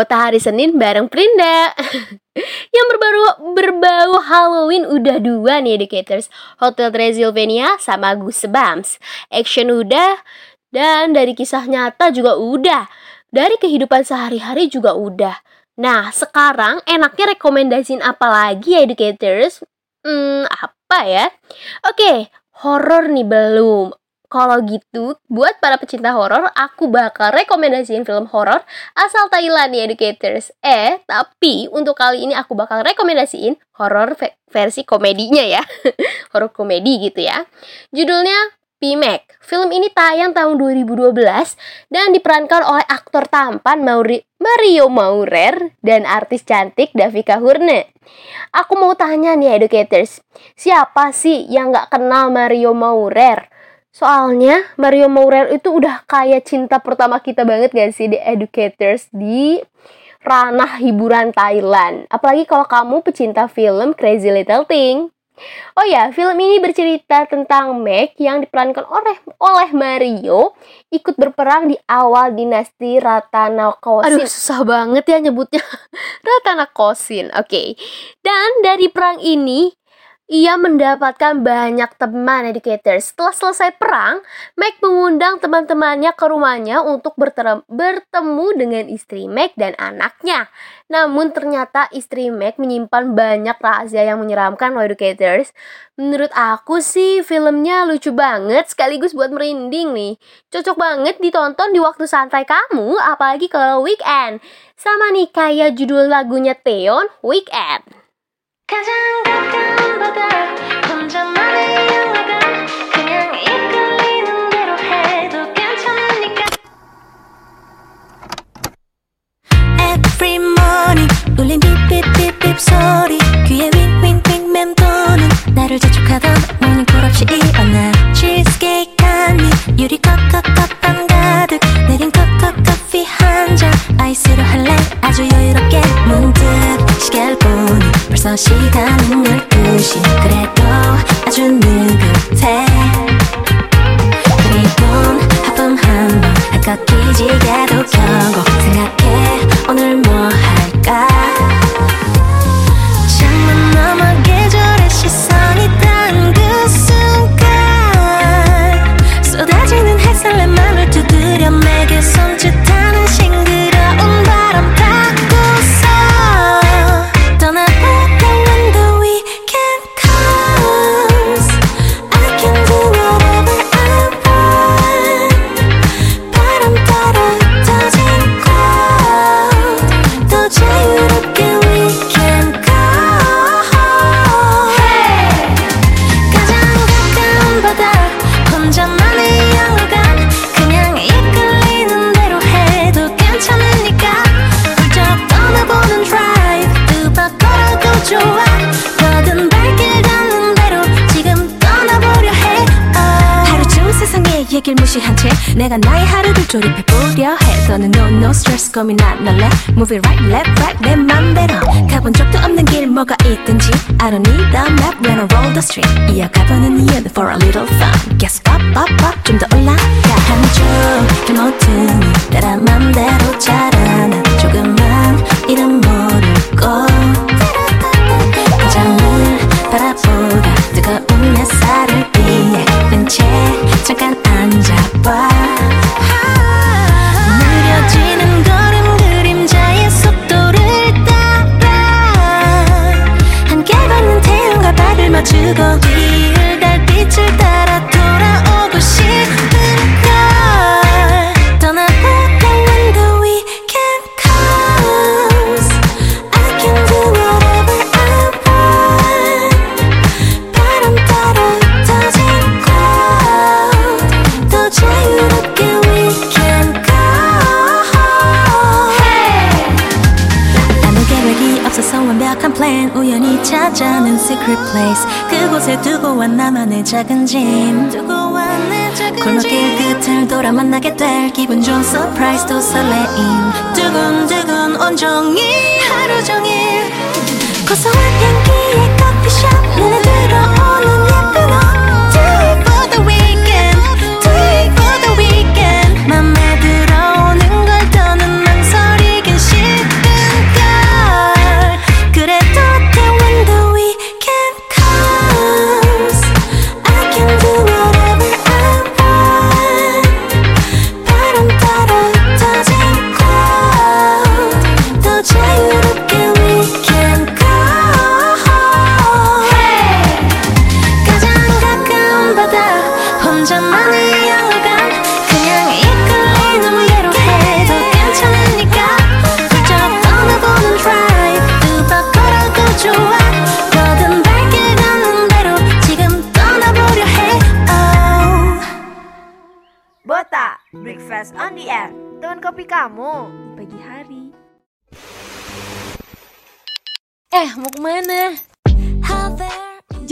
Bota hari Senin bareng Prinda. *laughs* Yang berbau, berbau Halloween udah dua nih Educators. Hotel Transylvania sama Goosebumps Action udah Dan dari kisah nyata juga udah. Dari kehidupan sehari-hari juga udah. Nah sekarang enaknya rekomendasiin apa lagi ya Educators? Hmm apa ya? Oke horor nih belum kalau gitu, buat para pecinta horor, aku bakal rekomendasiin film horor asal Thailand nih educators. Eh, tapi untuk kali ini aku bakal rekomendasiin horor ve- versi komedinya ya. *laughs* horor komedi gitu ya. Judulnya Pimek. Film ini tayang tahun 2012 dan diperankan oleh aktor tampan Mauri Mario Maurer dan artis cantik Davika Hurne. Aku mau tanya nih educators, siapa sih yang nggak kenal Mario Maurer? Soalnya Mario Maurer itu udah kayak cinta pertama kita banget gak sih di Educators di ranah hiburan Thailand. Apalagi kalau kamu pecinta film Crazy Little Thing. Oh ya, film ini bercerita tentang Meg yang diperankan oleh oleh Mario ikut berperang di awal dinasti Ratanakosin. Aduh, susah banget ya nyebutnya. *laughs* Ratanakosin. Oke. Okay. Dan dari perang ini ia mendapatkan banyak teman educator. Setelah selesai perang, Mac mengundang teman-temannya ke rumahnya untuk bertemu dengan istri Mac dan anaknya. Namun ternyata istri Mac menyimpan banyak rahasia yang menyeramkan loh educators. Menurut aku sih filmnya lucu banget sekaligus buat merinding nih. Cocok banget ditonton di waktu santai kamu apalagi kalau weekend. Sama nih kayak judul lagunya Teon, Weekend. Every morning 울린 삐삐삐삐 소리. 귀에 윙윙윙 맴 꼼꼼히 나날래 Move it right left right 내 맘대로 가본 적도 없는 길 뭐가 있든지 I don't need a map when I roll the street 이어가보는 이유는 for a little fun Guess up up up 좀 더 올라 작은 짐. 무거운 내 작은 골목길 끝을 돌아 만나게 될 기분 좋은 서프라이즈 도 설레임. 두근두근 온종일 하루 종일. 고소한 향기의 커피숍 눈에 들어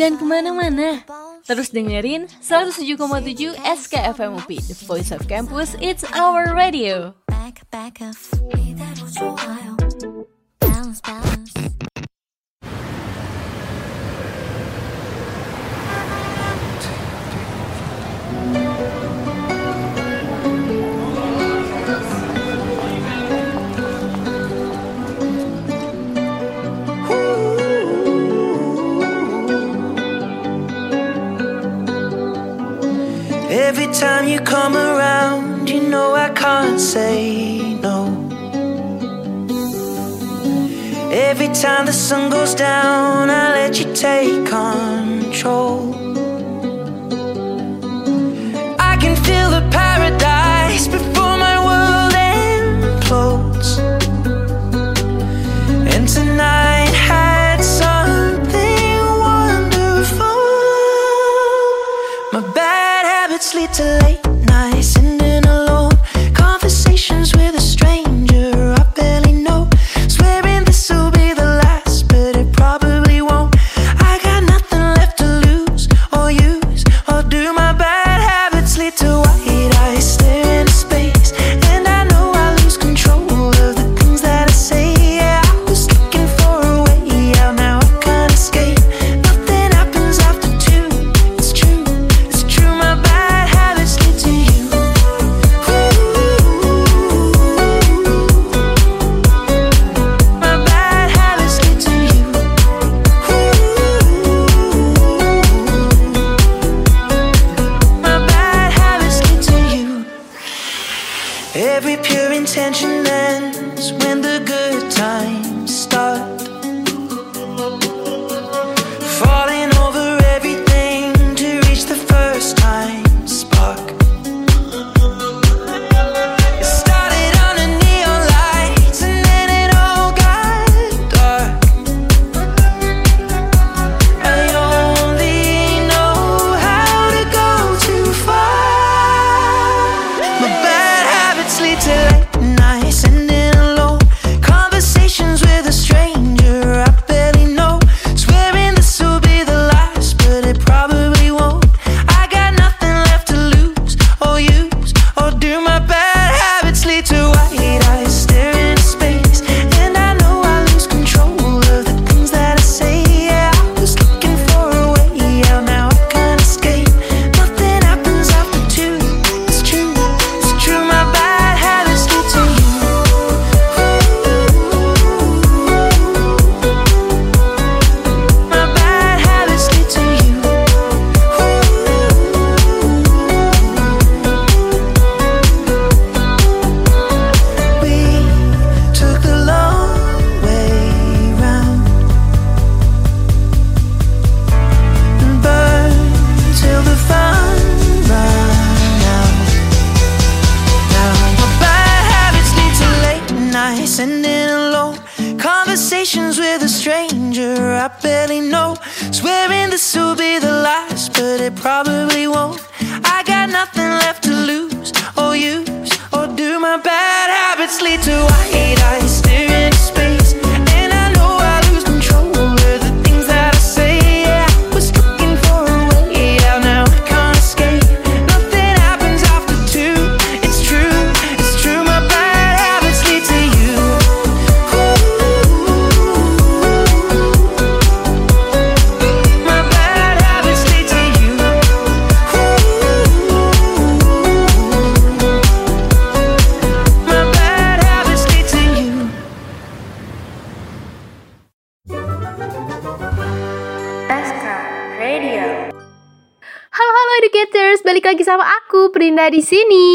Jangan ke mana-mana, terus dengerin 107,7 SKFMUP, The Voice of Campus, It's Our Radio. Back, back Every time you come around, you know I can't say no. Every time the sun goes down, I let you take control. Prinda di sini.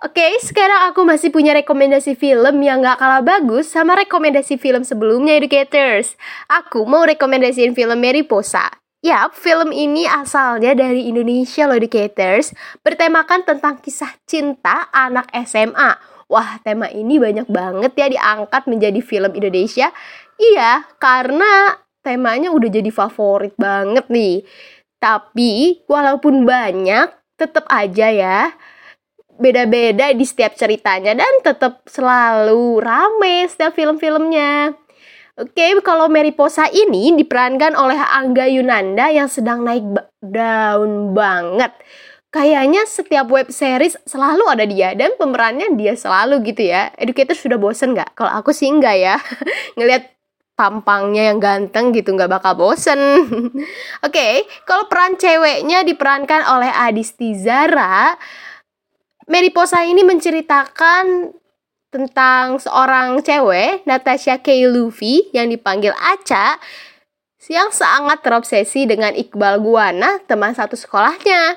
Oke, sekarang aku masih punya rekomendasi film yang gak kalah bagus sama rekomendasi film sebelumnya educators. Aku mau rekomendasiin film Mariposa. Yap, film ini asalnya dari Indonesia loh educators, bertemakan tentang kisah cinta anak SMA. Wah, tema ini banyak banget ya diangkat menjadi film Indonesia. Iya, karena temanya udah jadi favorit banget nih. Tapi walaupun banyak, tetap aja ya beda-beda di setiap ceritanya dan tetap selalu rame setiap film-filmnya. Oke, kalau Mariposa ini diperankan oleh Angga Yunanda yang sedang naik daun banget. Kayaknya setiap web series selalu ada dia dan pemerannya dia selalu gitu ya. Educator sudah bosen nggak? Kalau aku sih enggak ya. *laughs* Ngelihat tampangnya yang ganteng gitu nggak bakal bosen. *laughs* Oke, kalau peran ceweknya diperankan oleh Adisti Zara. Mariposa ini menceritakan tentang seorang cewek, Natasha Kay Luffy, yang dipanggil Aca, yang sangat terobsesi dengan Iqbal Guana, teman satu sekolahnya.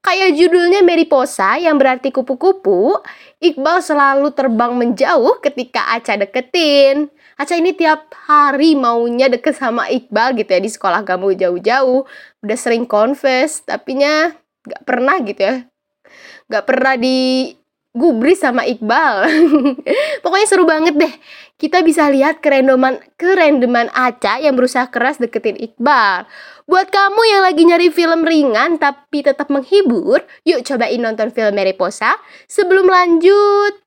Kayak judulnya Mariposa yang berarti kupu-kupu, Iqbal selalu terbang menjauh ketika Aca deketin. Aca ini tiap hari maunya deket sama Iqbal gitu ya di sekolah gak mau jauh-jauh. Udah sering confess, tapi nya gak pernah gitu ya. Gak pernah di gubris sama Iqbal. *laughs* Pokoknya seru banget deh. Kita bisa lihat kerendoman kerendeman Aca yang berusaha keras deketin Iqbal. Buat kamu yang lagi nyari film ringan tapi tetap menghibur, yuk cobain nonton film Mariposa. Sebelum lanjut,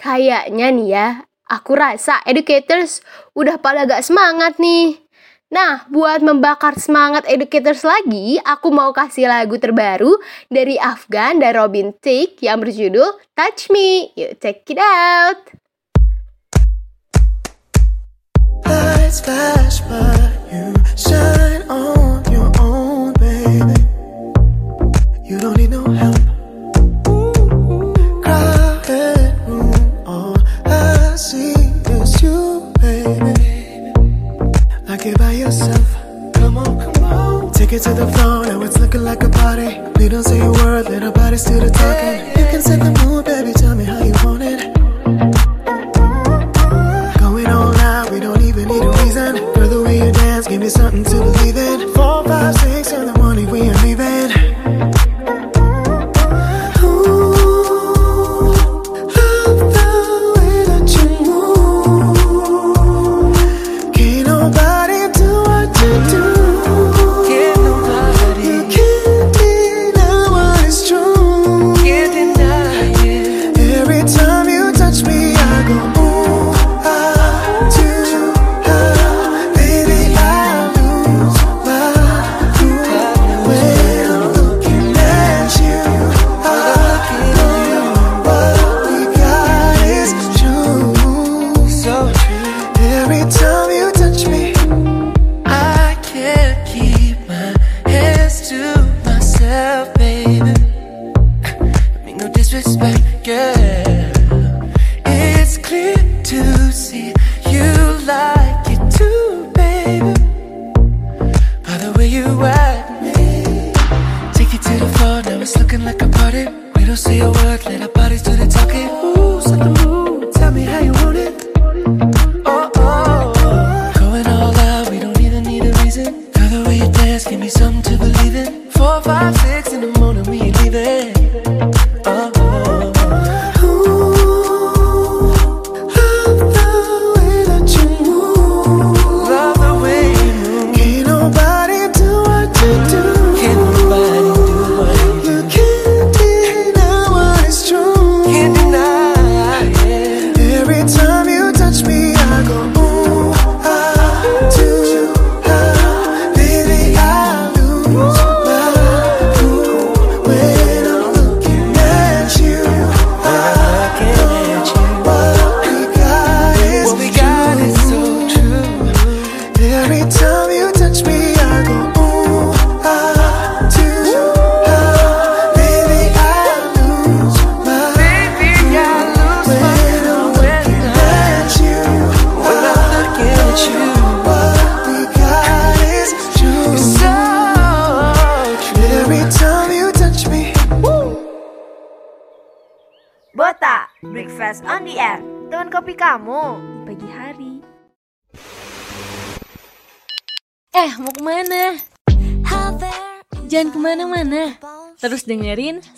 kayaknya nih ya, aku rasa educators udah pada gak semangat nih. Nah, buat membakar semangat educators lagi, aku mau kasih lagu terbaru dari Afgan dan Robin Thicke yang berjudul Touch Me. Yuk check it out. You don't need no help. See is you, baby. Like you're by yourself. Come on, come on. Take it to the floor, now it's looking like a party. We don't say a word, let our do the talking. You can set the mood, baby. Tell me how you want it. Going all out, we don't even need a reason. For the way you dance, give me something to believe in. Four, five, six in the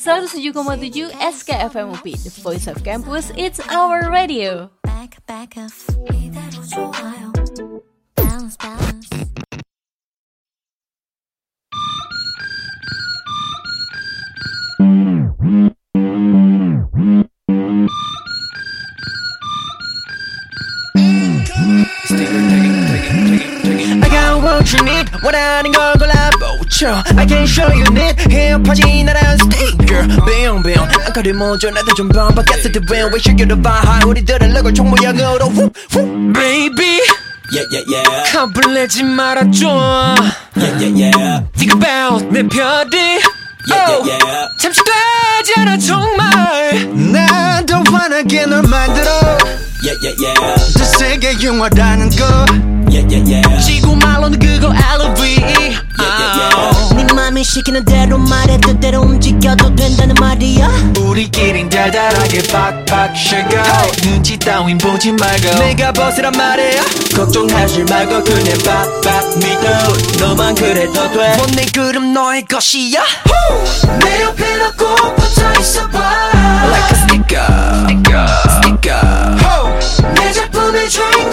107,7 SKFM UP, The Voice of Campus, It's Our Radio. Bam bam 아까를 먼저 나도 좀 반박했을 때 when we shake the vibe 우리들은 럭을 총모양으로 후, 후. Baby Yeah, yeah, yeah. 겁을 내지 말아줘 Yeah, yeah, yeah. Think about 내 별이 Yeah, yeah, yeah. 잠시 되지 않아 정말 난더 환하게 널 만들어 Yeah, yeah, yeah. 저 세계 영화라는 거 Yeah, yeah, yeah. 지구 말로는 그거 LV yeah, yeah. 네 시키는 대로 말해 뜻대로 움직여도 된다는 말이야. 우리끼린 달달하게 팍팍 쉐고. 눈치 따윈 보지 말고. 내가 벗으란 말이야. 걱정하지 말고 그냥 팍팍 믿어. 너만 그래도 돼못내 그럼 너의 것이야? 내 옆에 너꼭 붙어 있어봐. Like a sticker Sticker Sticker 내 작품의 주인공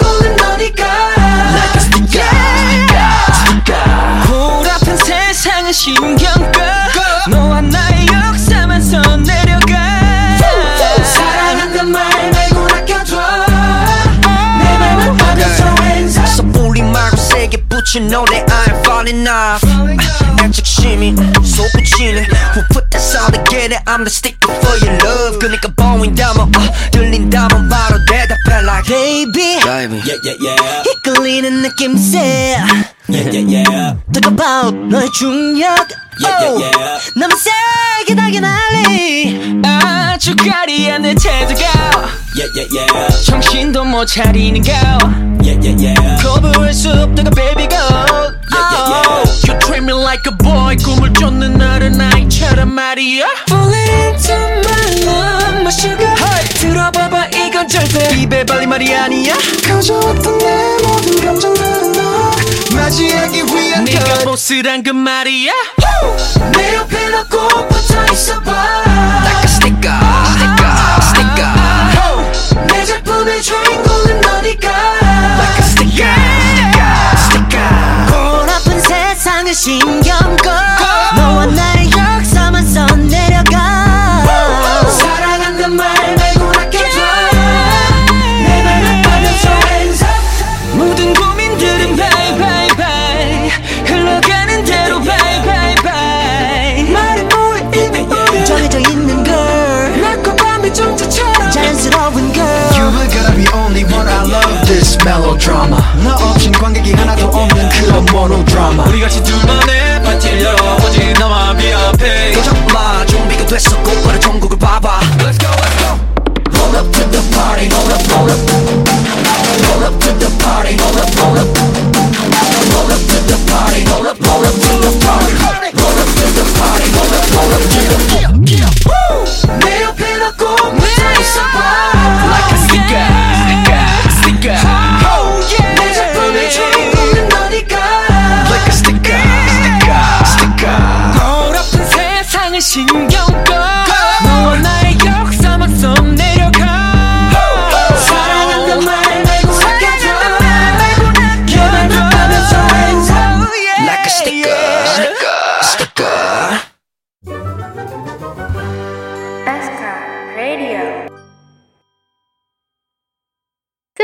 애착심이 솟구치네 Who put that song together I'm the sticker for your love 그니까 보인다면 어, 들린다면 바로 대답해 like Baby Yeah, yeah, yeah. 이끌리는 느낌새 Yeah, yeah, yeah. Talk about 너의 중력 Yeah, yeah, yeah. 너무 세게 달게 날리 아주 까리한 내 태도가 Yeah, yeah, yeah. 정신도 못 차리는 거 Yeah, yeah, yeah. 거부할 수 없다가 baby girl yeah. You treat me like a boy 꿈을 쫓는 어른아이처럼 말이야 Falling into my love my sugar 들어봐봐 이건 절대 입에 발린 말이 아니야 가져왔던 내 모든 너 맞이하기 위한 네가 보스란 그 말이야? 내 옆에 너꼭 붙어 있어봐. a sticker Sticker Sticker 내 작품의 주인공은 너니까. Like a sticker Sticker 골아픈 세상을 신경 꺼. 너와 나의 역사만 선 내려가 melodrama 너 없인 관객이 하나도 없는 그런 monodrama 우리 같이 둘만의 파티를 열어보지 너만 비합해 도전마 준비가 됐어 곧바로 전국을 봐봐 Let's go let's go Roll up to the party roll up roll up Roll up to the party roll up roll up Roll up to the party roll up roll up to the party Roll up to the party roll up roll up to the party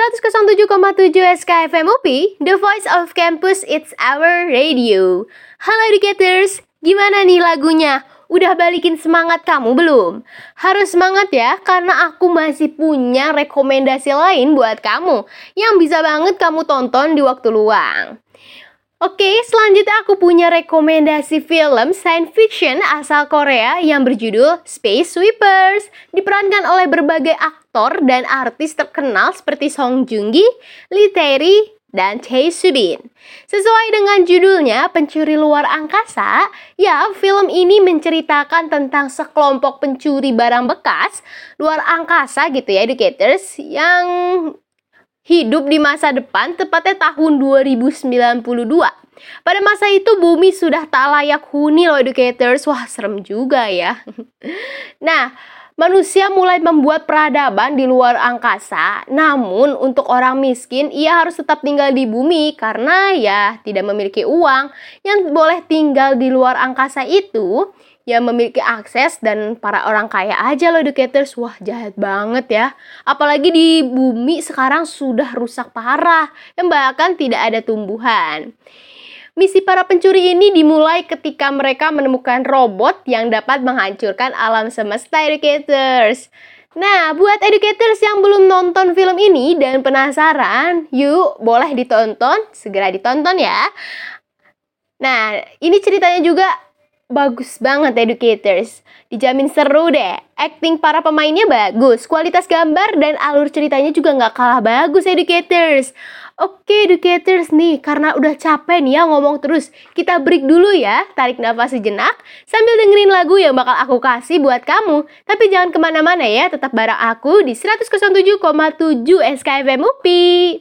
107,7 SKFM UPI, The Voice of Campus, It's Our Radio. Halo educators, gimana nih lagunya? Udah balikin semangat kamu belum? Harus semangat ya, karena aku masih punya rekomendasi lain buat kamu yang bisa banget kamu tonton di waktu luang. Oke, selanjutnya aku punya rekomendasi film science fiction asal Korea yang berjudul Space Sweepers. Diperankan oleh berbagai aktor dan artis terkenal seperti Song Joong Ki, Lee Tae-ri, dan Tae Subin. Sesuai dengan judulnya, Pencuri Luar Angkasa, ya film ini menceritakan tentang sekelompok pencuri barang bekas luar angkasa gitu ya educators yang hidup di masa depan, tepatnya tahun 2092. Pada masa itu bumi sudah tak layak huni loh educators. Wah, serem juga ya. *laughs* Nah, manusia mulai membuat peradaban di luar angkasa. Namun, untuk orang miskin, ia harus tetap tinggal di bumi karena ya tidak memiliki uang. Yang boleh tinggal di luar angkasa itu yang memiliki akses dan para orang kaya aja loh educators. Wah, jahat banget ya. Apalagi di bumi sekarang sudah rusak parah, yang bahkan tidak ada tumbuhan. Misi para pencuri ini dimulai ketika mereka menemukan robot yang dapat menghancurkan alam semesta educators. Nah, buat educators yang belum nonton film ini dan penasaran, yuk boleh ditonton, segera ditonton ya. Nah, ini ceritanya juga bagus banget educators. Dijamin seru deh. Acting para pemainnya bagus, kualitas gambar dan alur ceritanya juga nggak kalah bagus educators. Oke educators nih, karena udah capek nih ya ngomong terus, kita break dulu ya, tarik nafas sejenak sambil dengerin lagu yang bakal aku kasih buat kamu. Tapi jangan ke mana-mana ya, tetap bareng aku di 107,7 SKFM UPI.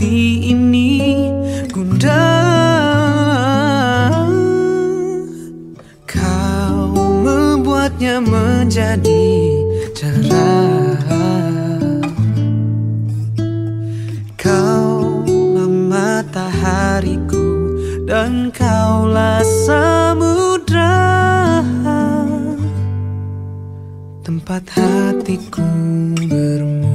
Hati ini gundah Kau membuatnya menjadi cerah. Kaulah matahariku dan kaulah samudra. Tempat hatiku bermuara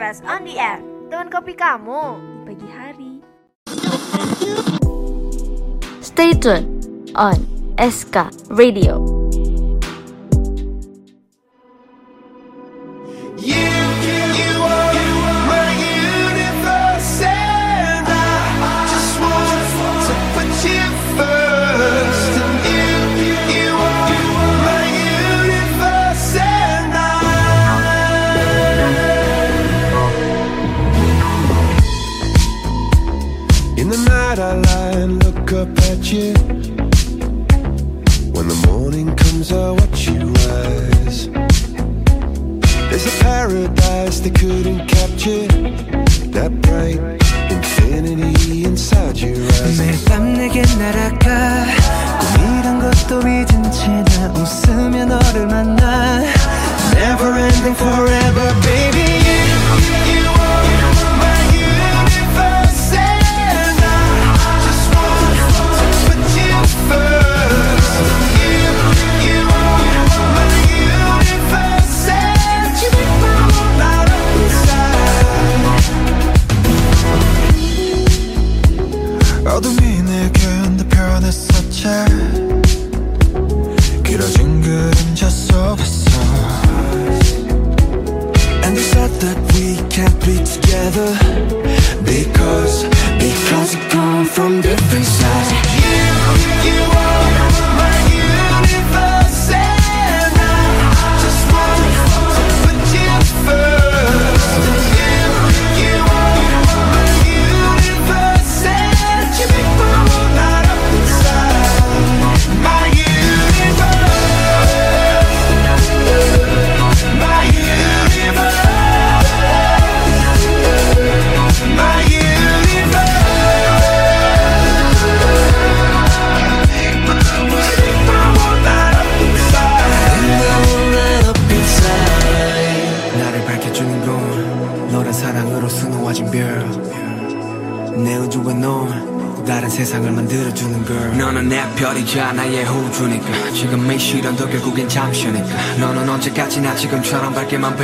breakfast on the air. Teman kopi kamu di pagi hari. Stay tuned on SK Radio.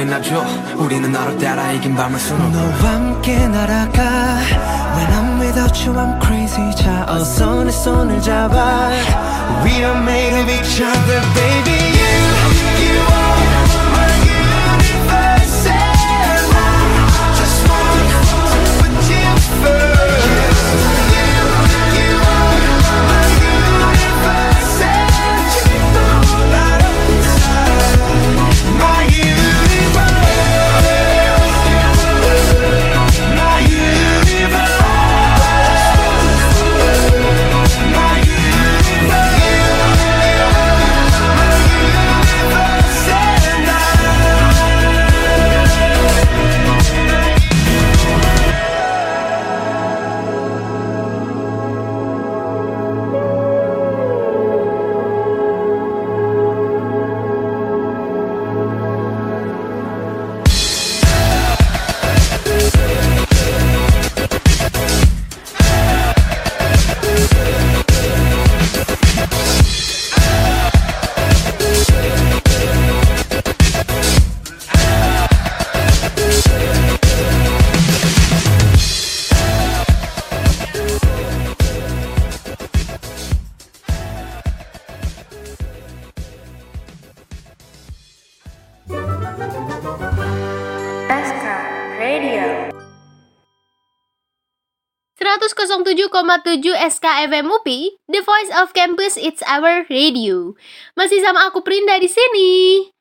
나 줘 107,7 SKFM UPI, The Voice of Campus, It's Our Radio. Masih sama aku Prinda di sini.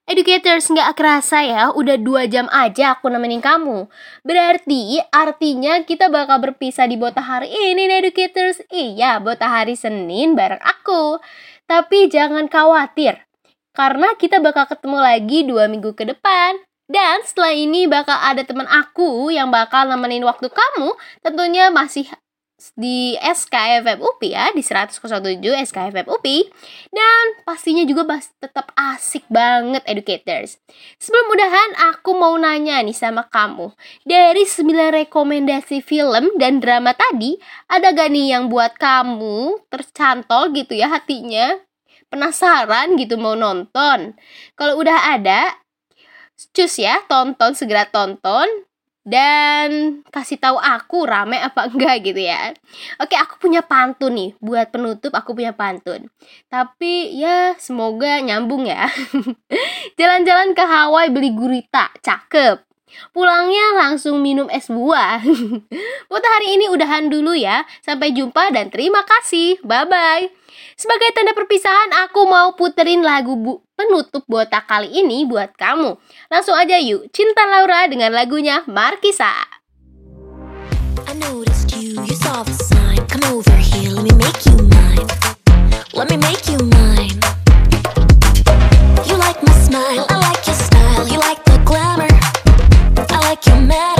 Educators nggak kerasa ya, udah dua jam aja aku nemenin kamu. Berarti artinya kita bakal berpisah di Bota hari ini Educators. Iya, Bota hari Senin bareng aku. Tapi jangan khawatir, karena kita bakal ketemu lagi dua minggu ke depan. Dan setelah ini bakal ada teman aku yang bakal nemenin waktu kamu tentunya masih di SKFM UPI ya di 107 SKFM UPI dan pastinya juga bas- tetap asik banget educators. Sebelum mudahan aku mau nanya nih sama kamu. Dari 9 rekomendasi film dan drama tadi, ada gak nih yang buat kamu tercantol gitu ya hatinya? Penasaran gitu mau nonton? Kalau udah ada, cus ya, tonton segera tonton dan kasih tahu aku rame apa enggak gitu ya. Oke, aku punya pantun nih buat penutup aku punya pantun. Tapi ya semoga nyambung ya. *laughs* Jalan-jalan ke Hawaii beli gurita, cakep. Pulangnya langsung minum es buah. *laughs* Buat hari ini udahan dulu ya. Sampai jumpa dan terima kasih. Bye bye. Sebagai tanda perpisahan, aku mau puterin lagu bu penutup botak kali ini buat kamu. Langsung aja yuk, Cinta Laura dengan lagunya Markisa. Like your manner.